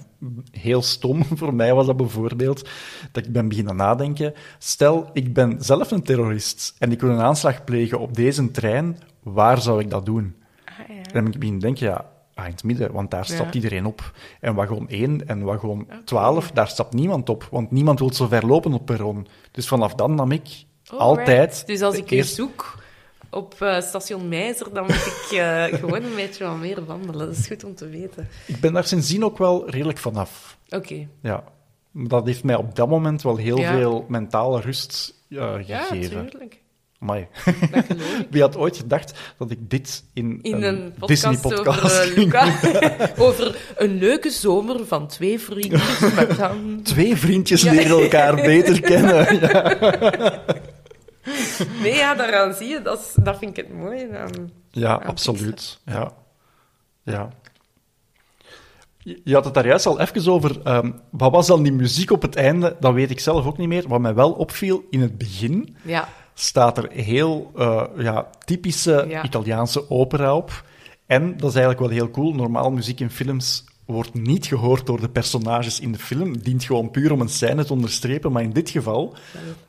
heel stom *laughs* voor mij was dat bijvoorbeeld dat ik ben beginnen nadenken. Stel, ik ben zelf een terrorist en ik wil een aanslag plegen op deze trein. Waar zou ik dat doen? Ah, ja. En dan ben ik beginnen denken, ja, ah, in het midden, want daar Ja. stapt iedereen op. En wagon 1 en wagon 12, daar stapt niemand op, want niemand wil zo ver lopen op perron. Dus vanaf dan nam ik altijd... Dus als ik eerst- zoek op eh, station Meizer, dan moet ik eh, *laughs* gewoon een beetje wat meer wandelen. Dat is goed om te weten. Ik ben daar sindsdien ook wel redelijk vanaf. Oké. Ja. Dat heeft mij op dat moment wel heel Ja. veel mentale rust eh, Ja, gegeven. tuurlijk. Amai. *laughs* Wie had ooit gedacht dat ik dit in, In een podcast Disney-podcast over *laughs* Luca. over een leuke zomer van twee vrienden met dan... Twee vriendjes Ja. leren elkaar beter kennen. Ja, Nee, ja, daaraan zie je. Dat, is- dat vind ik het mooie aan... ja absoluut. Ja. ja. Je had het daar juist al even over. ehm, wat was dan die muziek op het einde? Dat weet ik zelf ook niet meer. Wat mij wel opviel in het begin, Ja, staat er heel eh, ja, typische Ja. Italiaanse opera op. En dat is eigenlijk wel heel cool. Normaal muziek in films wordt niet gehoord door de personages in de film. Dient gewoon puur om een scène te onderstrepen. Maar in dit geval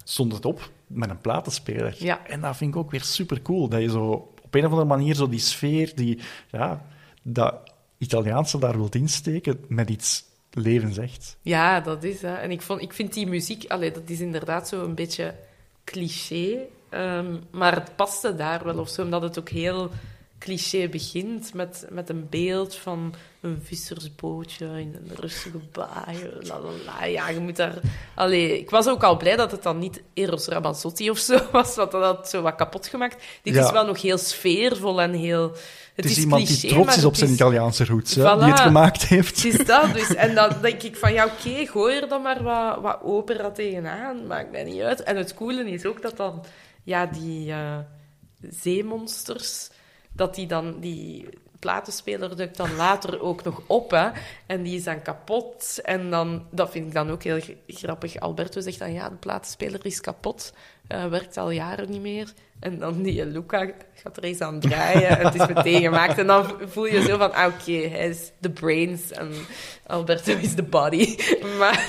stond het op met een platenspeler. Ja. En dat vind ik ook weer super cool. Dat je zo op een of andere manier zo die sfeer, die, ja, dat Italiaanse daar wilt insteken met iets levens echt. ja dat is hè. En ik, vond, ik vind die muziek... Allee, dat is inderdaad zo een beetje cliché. ehm, maar het paste daar wel of zo, omdat het ook heel cliché begint met, met een beeld van een vissersbootje in een rustige baai. Ja, je moet daar... Allee, ik was ook al blij dat het dan niet Eros Ramazzotti of zo *laughs* was, want dat had zo wat kapot gemaakt. Dit Ja. is wel nog heel sfeervol en heel... Het, Het is, iemand cliché, die trots is op zijn is- Italiaanse roots, hè, die het gemaakt heeft. het is dat dus. *laughs* En dan denk ik van, ja, oké, gooi er dan maar wat, wat opera tegenaan. Maakt mij niet uit. En het coole is ook dat dan, ja, die eh, zeemonsters, dat die dan, die, platenspeler duikt dan later ook nog op, hè. En die is dan kapot. En dan, dat vind ik dan ook heel grappig. Alberto zegt dan, ja, de platenspeler is kapot. Uh, werkt al jaren niet meer. En dan die Luca gaat er eens aan draaien en het is meteen gemaakt. En dan voel je zo van, ah, oké, hij is de brains en Alberto is de body. Maar...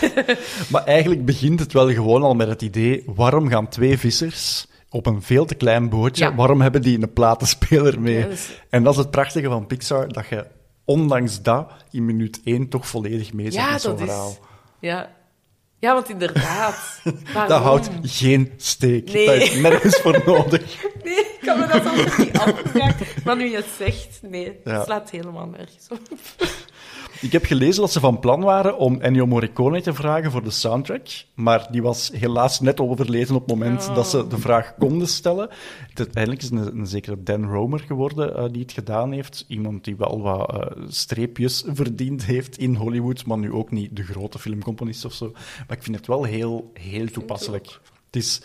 maar eigenlijk begint het wel gewoon al met het idee, waarom gaan twee vissers op een veel te klein bootje, waarom hebben die een platenspeler mee? En dat is het prachtige van Pixar, dat je ondanks dat in minuut één toch volledig mee zit met zo'n verhaal. Is... Ja, ja, want inderdaad. *laughs* dat houdt geen steek. Nee. Dat is nergens voor *laughs* nodig. Nee, ik kan me dat altijd niet afvragen. Maar nu je het zegt, nee, het slaat helemaal nergens op. Ik heb gelezen dat ze van plan waren om Ennio Morricone te vragen voor de soundtrack, maar die was helaas net overleden op het moment dat ze de vraag konden stellen. Uiteindelijk is een, een zekere Dan Romer geworden uh, die het gedaan heeft. Iemand die wel wat uh, streepjes verdiend heeft in Hollywood, maar nu ook niet de grote filmcomponist of zo. Maar ik vind het wel heel, heel toepasselijk. Het is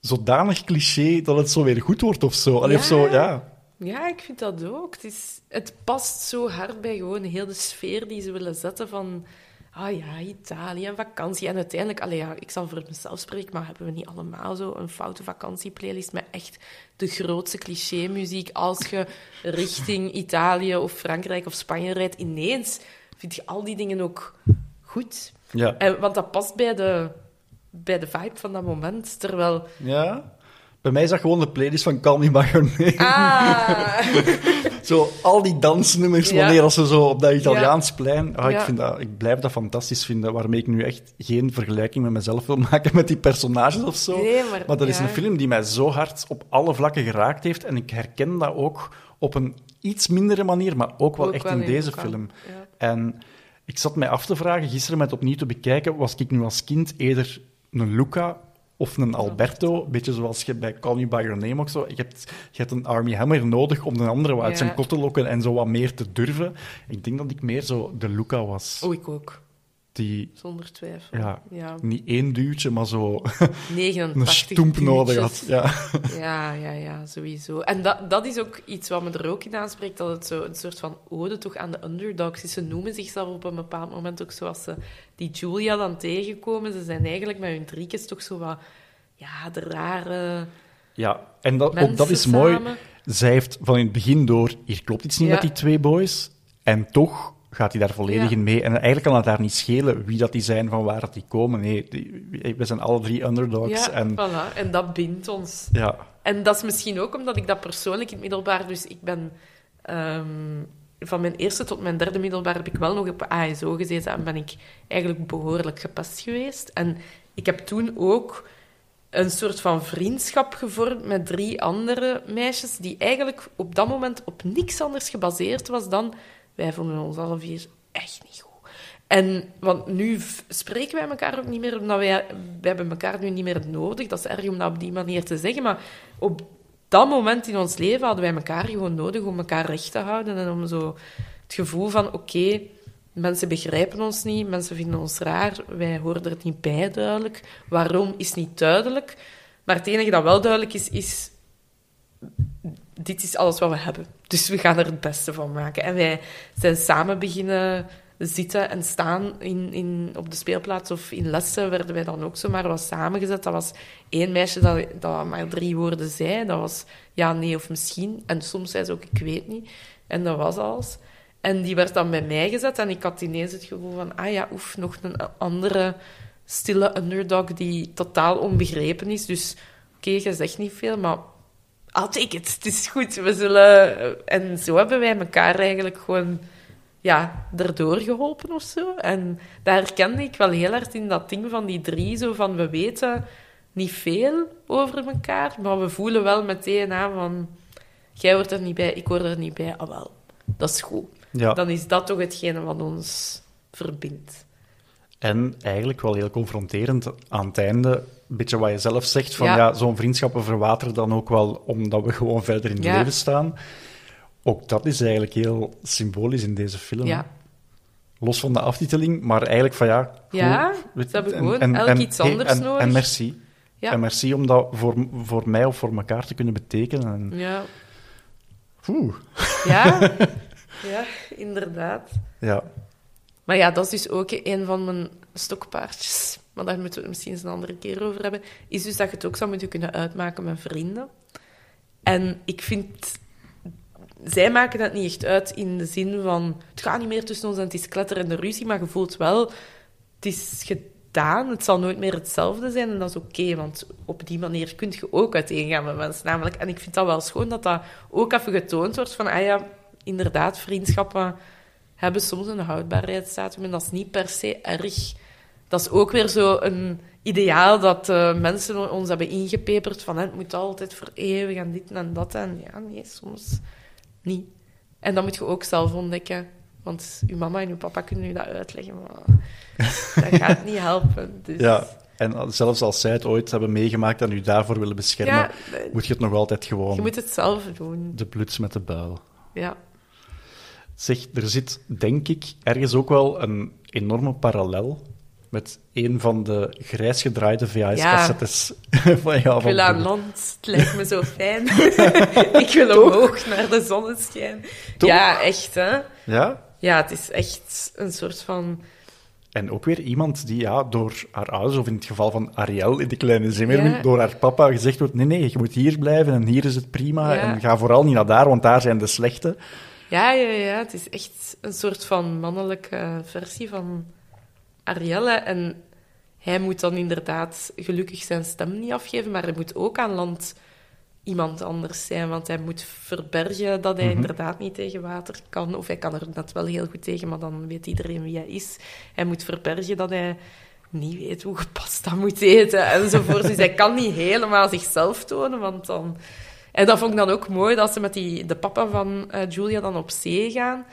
zodanig cliché dat het zo weer goed wordt of zo. Allee, ja. Of zo ja. Ja, ik vind dat ook. Het, is, het past zo hard bij gewoon heel de sfeer die ze willen zetten van... Ah ja, Italië en vakantie. En uiteindelijk, allee, ja, ik zal voor mezelf spreken, maar hebben we niet allemaal zo een foute vakantieplaylist met echt de grootste cliché-muziek? Als je richting Italië of Frankrijk of Spanje rijdt, ineens vind je al die dingen ook goed. Ja. En, want dat past bij de, bij de vibe van dat moment. Terwijl... Ja? Bij mij is dat gewoon de playlist van Call Me By Your Name. Ah. *laughs* zo, al die dansnummers, wanneer als ze zo op dat Italiaans plein... Ah, ik, vind dat, ik blijf dat fantastisch vinden, waarmee ik nu echt geen vergelijking met mezelf wil maken met die personages of zo. Nee, maar, maar dat is een film die mij zo hard op alle vlakken geraakt heeft. En ik herken dat ook op een iets mindere manier, maar ook wel echt in deze film. En ik zat mij af te vragen, gisteren met opnieuw te bekijken, was ik nu als kind eerder een Luca of een Alberto, een beetje zoals je bij Call Me By Your Name ook zo. Je hebt, je hebt een Army Hammer nodig om een andere uit zijn kot te lokken en zo wat meer te durven. Ik denk dat ik meer zo de Luca was. Oh, ik ook. Die, Zonder twijfel. Ja, ja. Niet één duwtje, maar zo 89 *laughs* een stoemp nodig had. Ja. *laughs* ja, ja, ja, sowieso. En dat, dat is ook iets wat me er ook in aanspreekt, dat het zo een soort van ode toch aan de underdogs is. Ze noemen zichzelf op een bepaald moment ook zoals ze die Julia dan tegenkomen. Ze zijn eigenlijk met hun driekjes toch zo wat... Ja, de rare... Ja, en dat, ook dat is mooi. Zij heeft van in het begin door... Hier klopt iets niet met die twee boys. En toch gaat hij daar volledig in mee. En eigenlijk kan het daar niet schelen wie dat die zijn, van waar dat die komen. Nee, we zijn alle drie underdogs. Ja, en... Voilà. en dat bindt ons. Ja. En dat is misschien ook omdat ik dat persoonlijk in het middelbaar... Dus ik ben... Ehm, van mijn eerste tot mijn derde middelbaar heb ik wel nog op ASO gezeten en ben ik eigenlijk behoorlijk gepast geweest. En ik heb toen ook een soort van vriendschap gevormd met drie andere meisjes die eigenlijk op dat moment op niks anders gebaseerd was dan wij vonden ons alle vier echt niet goed. En, want nu spreken wij elkaar ook niet meer, omdat wij, wij hebben elkaar nu niet meer nodig. Dat is erg om dat op die manier te zeggen, maar op dat moment in ons leven hadden wij elkaar gewoon nodig om elkaar recht te houden en om zo het gevoel van, oké, mensen begrijpen ons niet, mensen vinden ons raar, wij horen er niet bij duidelijk. Waarom is niet duidelijk. Maar het enige dat wel duidelijk is, is dit is alles wat we hebben. Dus we gaan er het beste van maken. En wij zijn samen beginnen zitten en staan in, in, op de speelplaats of in lessen werden wij dan ook zomaar wat samengezet. Dat was één meisje dat, maar drie woorden zei. Dat was ja, nee of misschien. En soms zei ze ook ik weet niet. En dat was alles. En die werd dan bij mij gezet en ik had ineens het gevoel van ah ja, oef, nog een andere stille underdog die totaal onbegrepen is. Dus oké, je zegt niet veel, maar I'll take it. Het is goed. We zullen... En zo hebben wij elkaar eigenlijk gewoon ja, erdoor geholpen of zo. En daar herkende ik wel heel hard in dat ding van die drie, zo van we weten niet veel over elkaar, maar we voelen wel meteen aan van jij hoort er niet bij, ik hoor er niet bij. Ah wel, dat is goed. Ja. Dan is dat toch hetgene wat ons verbindt. En eigenlijk wel heel confronterend aan het einde een beetje wat je zelf zegt, van ja, zo'n vriendschappen verwateren dan ook wel omdat we gewoon verder in het leven staan. Ook dat is eigenlijk heel symbolisch in deze film. Ja. Los van de aftiteling, maar eigenlijk van ja... ja, we hebben gewoon en, elk iets anders en, nodig. En merci. Ja. En merci om dat voor, voor mij of voor elkaar te kunnen betekenen. En, ja. Oeh. Ja, *laughs* ja inderdaad. Ja. Maar ja, dat is dus ook een van mijn stokpaardjes. Maar daar moeten we het misschien eens een andere keer over hebben. Is dus dat je het ook zou moeten kunnen uitmaken met vrienden. En ik vind... Zij maken dat niet echt uit in de zin van... Het gaat niet meer tussen ons en het is kletter en de ruzie. Maar je voelt wel... Het is gedaan. Het zal nooit meer hetzelfde zijn. En dat is oké. want op die manier kun je ook uiteengaan met mensen. Namelijk, en ik vind dat wel schoon dat dat ook even getoond wordt. Van, ah ja, inderdaad, vriendschappen hebben soms een houdbaarheidsdatum. En dat is niet per se erg. Dat is ook weer zo een ideaal dat uh, mensen ons hebben ingepeperd van het moet altijd voor eeuwig en dit en dat. En ja, nee, soms niet. En dat moet je ook zelf ontdekken. Want uw mama en uw papa kunnen u dat uitleggen, maar dat gaat niet helpen. Dus... Ja, en zelfs als zij het ooit hebben meegemaakt en u daarvoor willen beschermen, ja, moet je het nog altijd gewoon... Je moet het zelf doen. De bluts met de buil. Ja. Zeg, er zit, denk ik, ergens ook wel een enorme parallel met een van de grijs gedraaide VHS-cassettes ja. *laughs* van jou. Ik wil aan land, het lijkt me zo *laughs* fijn. *laughs* ik wil omhoog naar de zonneschijn. Ja, echt, hè? Ja? Ja, het is echt een soort van... En ook weer iemand die ja, door haar ouders, of in het geval van Ariel in de Kleine Zimmerman, door haar papa gezegd wordt, nee, nee, je moet hier blijven en hier is het prima en ga vooral niet naar daar, want daar zijn de slechte. Ja, ja, ja. Het is echt een soort van mannelijke versie van Arielle. En hij moet dan inderdaad gelukkig zijn stem niet afgeven, maar hij moet ook aan land iemand anders zijn, want hij moet verbergen dat hij mhm. inderdaad niet tegen water kan. Of hij kan er net wel heel goed tegen, maar dan weet iedereen wie hij is. Hij moet verbergen dat hij niet weet hoe je pasta moet eten, enzovoort. dus hij kan niet helemaal zichzelf tonen, want dan... En dat vond ik dan ook mooi, dat ze met die, de papa van uh, Julia dan op zee gaan.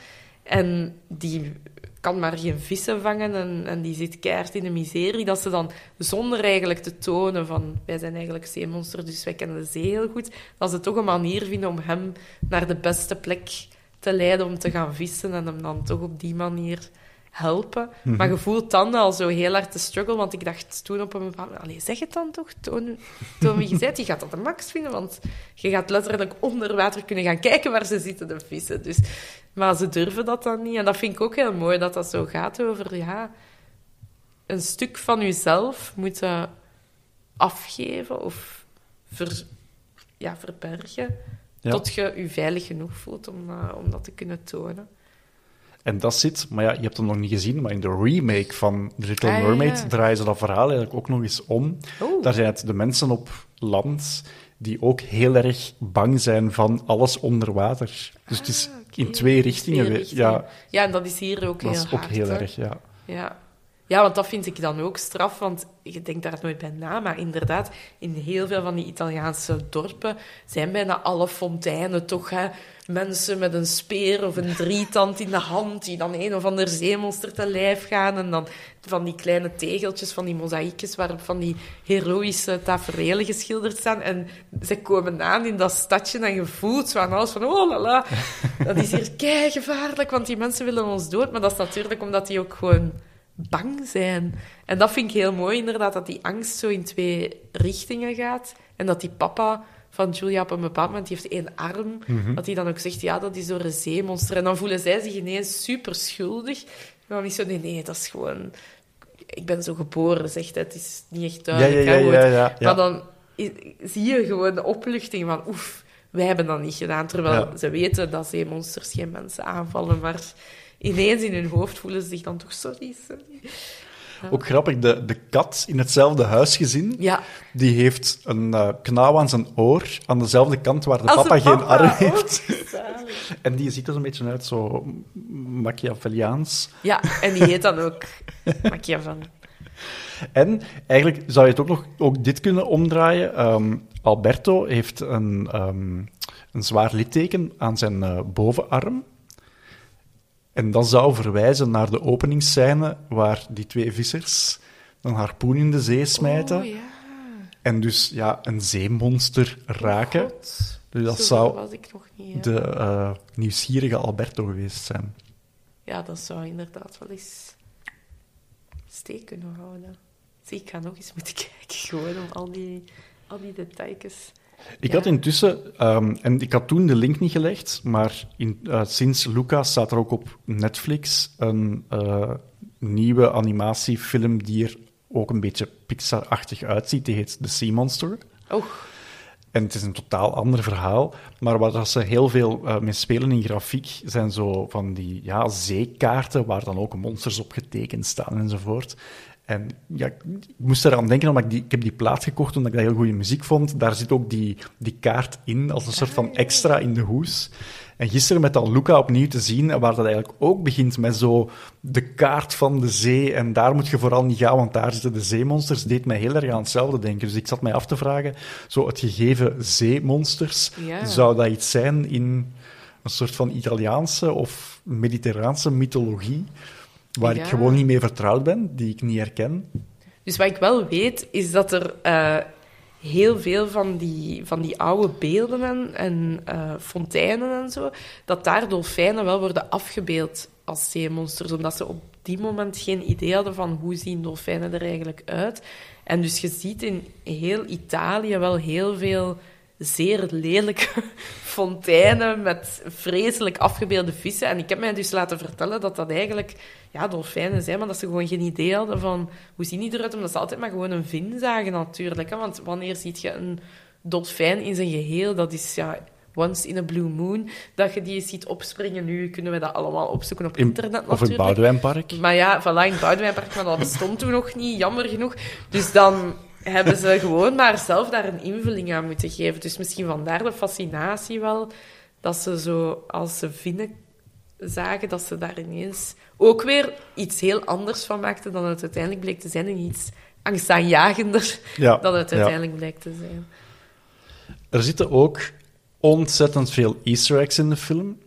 En die kan maar geen vissen vangen en, en die zit keihard in de miserie. Dat ze dan, zonder eigenlijk te tonen van... Wij zijn eigenlijk zeemonsters, dus wij kennen de zee heel goed. Dat ze toch een manier vinden om hem naar de beste plek te leiden om te gaan vissen. En hem dan toch op die manier helpen. Mhm. Maar je voelt dan al zo heel hard de struggle, want ik dacht toen op een bepaald moment, zeg het dan toch, toon, toon wie je bent, je gaat dat de max vinden, want je gaat letterlijk onder water kunnen gaan kijken waar ze zitten, de vissen. Dus, maar ze durven dat dan niet. En dat vind ik ook heel mooi, dat dat zo gaat over, ja, een stuk van jezelf moeten afgeven of ver, ja, verbergen, tot je je veilig genoeg voelt om, uh, om dat te kunnen tonen. En dat zit, maar ja, je hebt hem nog niet gezien, maar in de remake van The Little ah, Mermaid draaien ze dat verhaal eigenlijk ook nog eens om. Oh. Daar zijn het de mensen op land die ook heel erg bang zijn van alles onder water. Dus het is ah, in twee richtingen. Ja, ja, en dat is hier ook dat heel is ook heel erg, ja. Ja. Ja, want dat vind ik dan ook straf, want je denkt daar nooit bij na. Maar inderdaad, in heel veel van die Italiaanse dorpen zijn bijna alle fonteinen toch hè, mensen met een speer of een drietand in de hand, die dan een of ander zeemonster te lijf gaan. En dan van die kleine tegeltjes, van die mozaïekjes, waarop van die heroïsche tafereelen geschilderd staan. En ze komen aan in dat stadje en je voelt zo aan alles van, oh la la, dat is hier kei gevaarlijk, want die mensen willen ons dood. Maar dat is natuurlijk omdat die ook gewoon bang zijn. En dat vind ik heel mooi, inderdaad, dat die angst zo in twee richtingen gaat. En dat die papa van Julia op een bepaald moment, die heeft één arm, mhm. dat hij dan ook zegt, ja, dat is door een zeemonster. En dan voelen zij zich ineens super schuldig. Maar dan is zo, nee, nee, dat is gewoon... Ik ben zo geboren, zegt hij. Het is niet echt duidelijk. Ja, ja, ja, maar dan zie je gewoon de opluchting van, oef, wij hebben dat niet gedaan. Terwijl ze weten dat zeemonsters geen mensen aanvallen, maar ineens in hun hoofd voelen ze zich dan toch sorry, sorry. Ook grappig, de, de kat in hetzelfde huisgezin, ja. die heeft een uh, knauw aan zijn oor, aan dezelfde kant waar de papa, geen arm heeft. *laughs* en die ziet er een beetje uit, zo Machiavelliaans. Ja, en die heet dan ook *laughs* Machiavelli. En eigenlijk zou je het ook nog ook dit kunnen omdraaien. Um, Alberto heeft een, um, een zwaar litteken aan zijn uh, bovenarm. En dat zou verwijzen naar de openingsscène waar die twee vissers een harpoen in de zee smijten. Oh, ja. En dus ja, een zeemonster raken. Oh, dus dat zou de uh, nieuwsgierige Alberto geweest zijn. Ja, dat zou inderdaad wel eens steek kunnen houden. Zie, ik ga nog eens moeten *laughs* kijken, gewoon om al die, al die details Ik Ja. had intussen, ehm, en ik had toen de link niet gelegd, maar in, eh, sinds Luca staat er ook op Netflix een eh, nieuwe animatiefilm die er ook een beetje Pixar-achtig uitziet. Die heet The Sea Monster. Oh, En het is een totaal ander verhaal. Maar waar ze heel veel eh mee spelen in grafiek, zijn zo van die ja, zeekaarten waar dan ook monsters op getekend staan enzovoort. En ja, ik moest eraan denken, omdat ik, die, ik heb die plaat gekocht omdat ik dat heel goede muziek vond. Daar zit ook die, die kaart in, als een soort van extra in de hoes. En gisteren met dan Luca opnieuw te zien, waar dat eigenlijk ook begint met zo de kaart van de zee. En daar moet je vooral niet gaan, want daar zitten de zeemonsters. deed mij heel erg aan hetzelfde denken. Dus ik zat mij af te vragen, zo het gegeven zeemonsters, Ja. zou dat iets zijn in een soort van Italiaanse of mediterraanse mythologie, waar Ja. ik gewoon niet mee vertrouwd ben, die ik niet herken? Dus wat ik wel weet, is dat er eh, heel veel van die, van die oude beelden en, en eh, fonteinen en zo, dat daar dolfijnen wel worden afgebeeld als zeemonsters, omdat ze op die moment geen idee hadden van hoe zien dolfijnen er eigenlijk uit. En dus je ziet in heel Italië wel heel veel zeer lelijke *laughs* fonteinen met vreselijk afgebeelde vissen. En ik heb mij dus laten vertellen dat dat eigenlijk ja, dolfijnen zijn, maar dat ze gewoon geen idee hadden van hoe zien die eruit, omdat ze altijd maar gewoon een vin zagen natuurlijk. Hè? Want wanneer ziet je een dolfijn in zijn geheel, dat is ja, once in a blue moon, dat je die ziet opspringen. Nu kunnen we dat allemaal opzoeken op In- internet of het natuurlijk. Boudewijnpark? Maar ja, voilà, in het Boudewijnpark, maar dat bestond toen nog niet, jammer genoeg. Dus dan hebben ze gewoon maar zelf daar een invulling aan moeten geven. Dus misschien vandaar de fascinatie wel, dat ze zo, als ze vinnen zagen, dat ze daar ineens ook weer iets heel anders van maakten dan het uiteindelijk bleek te zijn. En iets angstaanjagender Ja, *laughs* dan het ja. uiteindelijk blijkt te zijn. Er zitten ook ontzettend veel easter eggs in de film.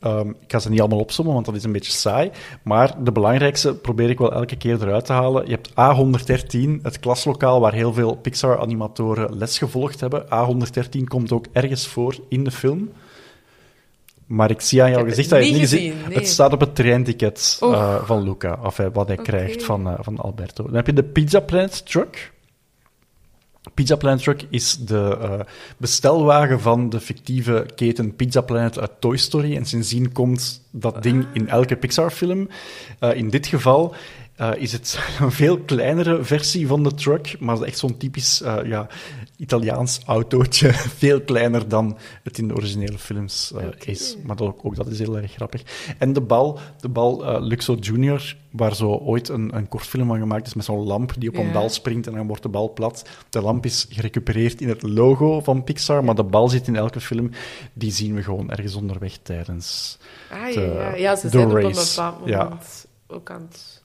Ehm, ik ga ze niet allemaal opzommen, want dat is een beetje saai. Maar de belangrijkste probeer ik wel elke keer eruit te halen. Je hebt A113, het klaslokaal waar heel veel Pixar-animatoren les gevolgd hebben. A113 komt ook ergens voor in de film. Maar ik zie aan jouw gezicht dat je het niet gezien, Het staat op het treinticket eh, van Luca, of eh, wat hij krijgt van, eh, van Alberto. Dan heb je de Pizza Planet Truck. Pizza Planet Truck is de bestelwagen van de fictieve keten Pizza Planet uit Toy Story. En sindsdien komt dat ding in elke Pixar-film. In dit geval is het *laughs* een veel kleinere versie van de truck, maar echt zo'n typisch ja, Italiaans autootje. *laughs* veel kleiner dan het in de originele films eh, is. Maar dat ook, ook dat is heel erg grappig. En de bal, de bal eh, Luxo Junior, waar zo ooit een, een kortfilm van gemaakt is met zo'n lamp die op een bal springt en dan wordt de bal plat. De lamp is gerecupereerd in het logo van Pixar, maar de bal zit in elke film. Die zien we gewoon ergens onderweg tijdens Ah, de- ja, ja. ja, ze de zijn op een race. Ja. ook aan het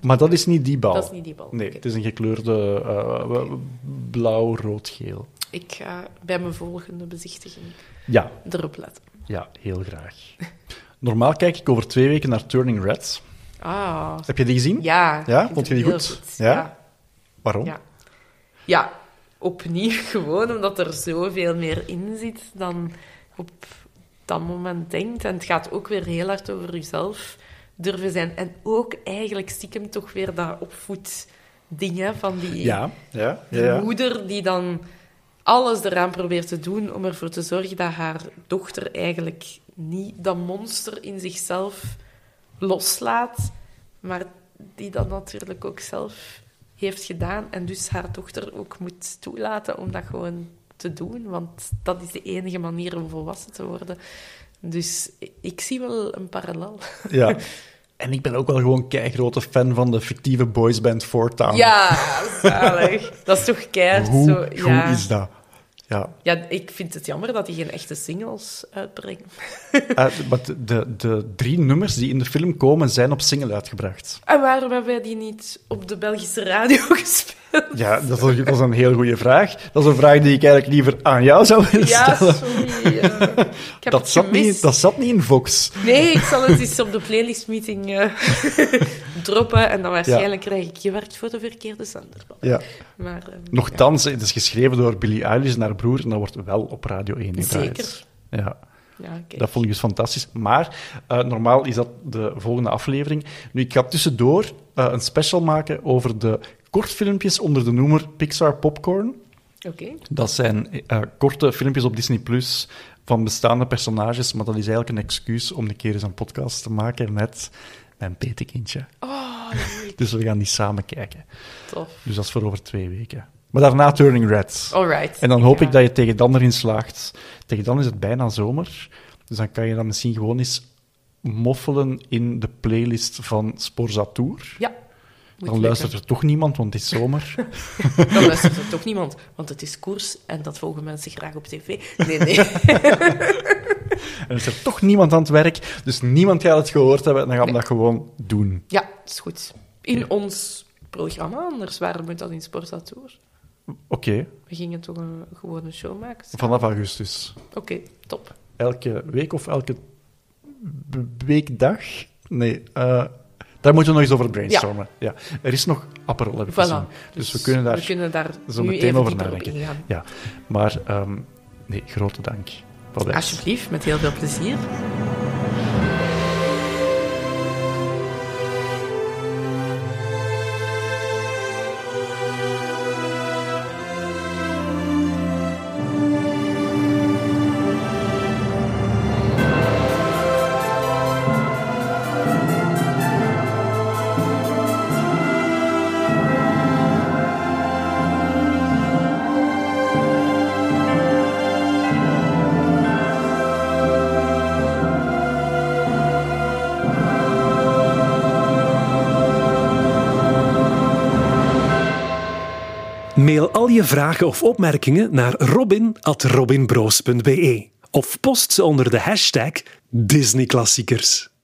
Maar dat is niet die bal. Dat is niet die bal. Nee, het is een gekleurde eh, blauw, rood, geel. Ik ga bij mijn volgende bezichtiging Ja, erop letten. ja, heel graag. Normaal kijk ik over twee weken naar Turning Red. Ah, Heb je die gezien? ja. Ja? Vond je die goed? Ja. Ja? Waarom? ja. Ja, opnieuw *laughs* gewoon omdat er zoveel meer in zit dan op dat moment denkt. En het gaat ook weer heel hard over jezelf durven zijn. En ook eigenlijk stiekem toch weer dat opvoed ding hè, van die Ja, ja, ja. die ja. moeder die dan alles eraan probeert te doen om ervoor te zorgen dat haar dochter eigenlijk niet dat monster in zichzelf loslaat, maar die dat natuurlijk ook zelf heeft gedaan en dus haar dochter ook moet toelaten om dat gewoon te doen, want dat is de enige manier om volwassen te worden. Dus ik zie wel een parallel. Ja. *laughs* En ik ben ook wel gewoon keigrote fan van de fictieve boysband Four Town. Ja, zalig. Dat is toch keihard Hoe zo. goed ja. is dat? Ja. Ja, ik vind het jammer dat hij geen echte singles uitbrengt. *laughs* Eh, maar de, de, drie nummers die in de film komen, zijn op single uitgebracht. En waarom hebben wij die niet op de Belgische radio *laughs* gespeeld? Ja, dat is, dat is een heel goede vraag. Dat is een vraag die ik eigenlijk liever aan jou zou willen Ja, stellen. sorry. ik heb *laughs* Dat zat, gemist. niet, dat zat niet in Vox. Nee, ik zal het eens op de playlistmeeting eh droppen en dan waarschijnlijk krijg ik je werkt voor de verkeerde zender. Ja. Maar, eh, Nochtans, het is geschreven door Billie Eilish en haar broer en dat wordt wel op Radio 1 ja. gedraaid. Zeker. Ja. Ja. Dat vond ik dus fantastisch. Maar eh, normaal is dat de volgende aflevering. Nu, ik ga tussendoor eh, een special maken over de kortfilmpjes onder de noemer Pixar Popcorn. Oké. Dat zijn eh, korte filmpjes op Disney Plus van bestaande personages, maar dat is eigenlijk een excuus om een keer eens een podcast te maken met mijn petekindje. Oh, *laughs* Dus we gaan die samen kijken. tof. Dus dat is voor over twee weken. Maar daarna Turning Red. Alright. En dan hoop Ja. ik dat je tegen dan erin slaagt. Tegen dan is het bijna zomer. Dus dan kan je dan misschien gewoon eens moffelen in de playlist van Sporza Tour. Ja. Moet Dan luistert er toch niemand, want het is zomer. *laughs* *laughs* Dan luistert er toch niemand, want het is koers en dat volgen mensen graag op tv. Nee, nee. *laughs* En is er toch niemand aan het werk, dus niemand gaat het gehoord hebben. Dan gaan we Nee. dat gewoon doen. Ja, is goed. In ons programma, anders waarom moet dat in Sporza Tour? Oké, We gingen toch een gewone show maken? vanaf augustus. Oké, top. Elke week of elke weekdag? Nee, eh, daar moeten we nog eens over brainstormen. Ja. Er is nog Aperol, heb ik gezien. Dus, we kunnen daar we kunnen daar zo nu meteen over nadenken. Ja, maar ehm, nee, grote dank. Alsjeblieft, met heel veel plezier. Vragen of opmerkingen naar robin.robinbroos.be of post ze onder de hashtag Disneyklassiekers.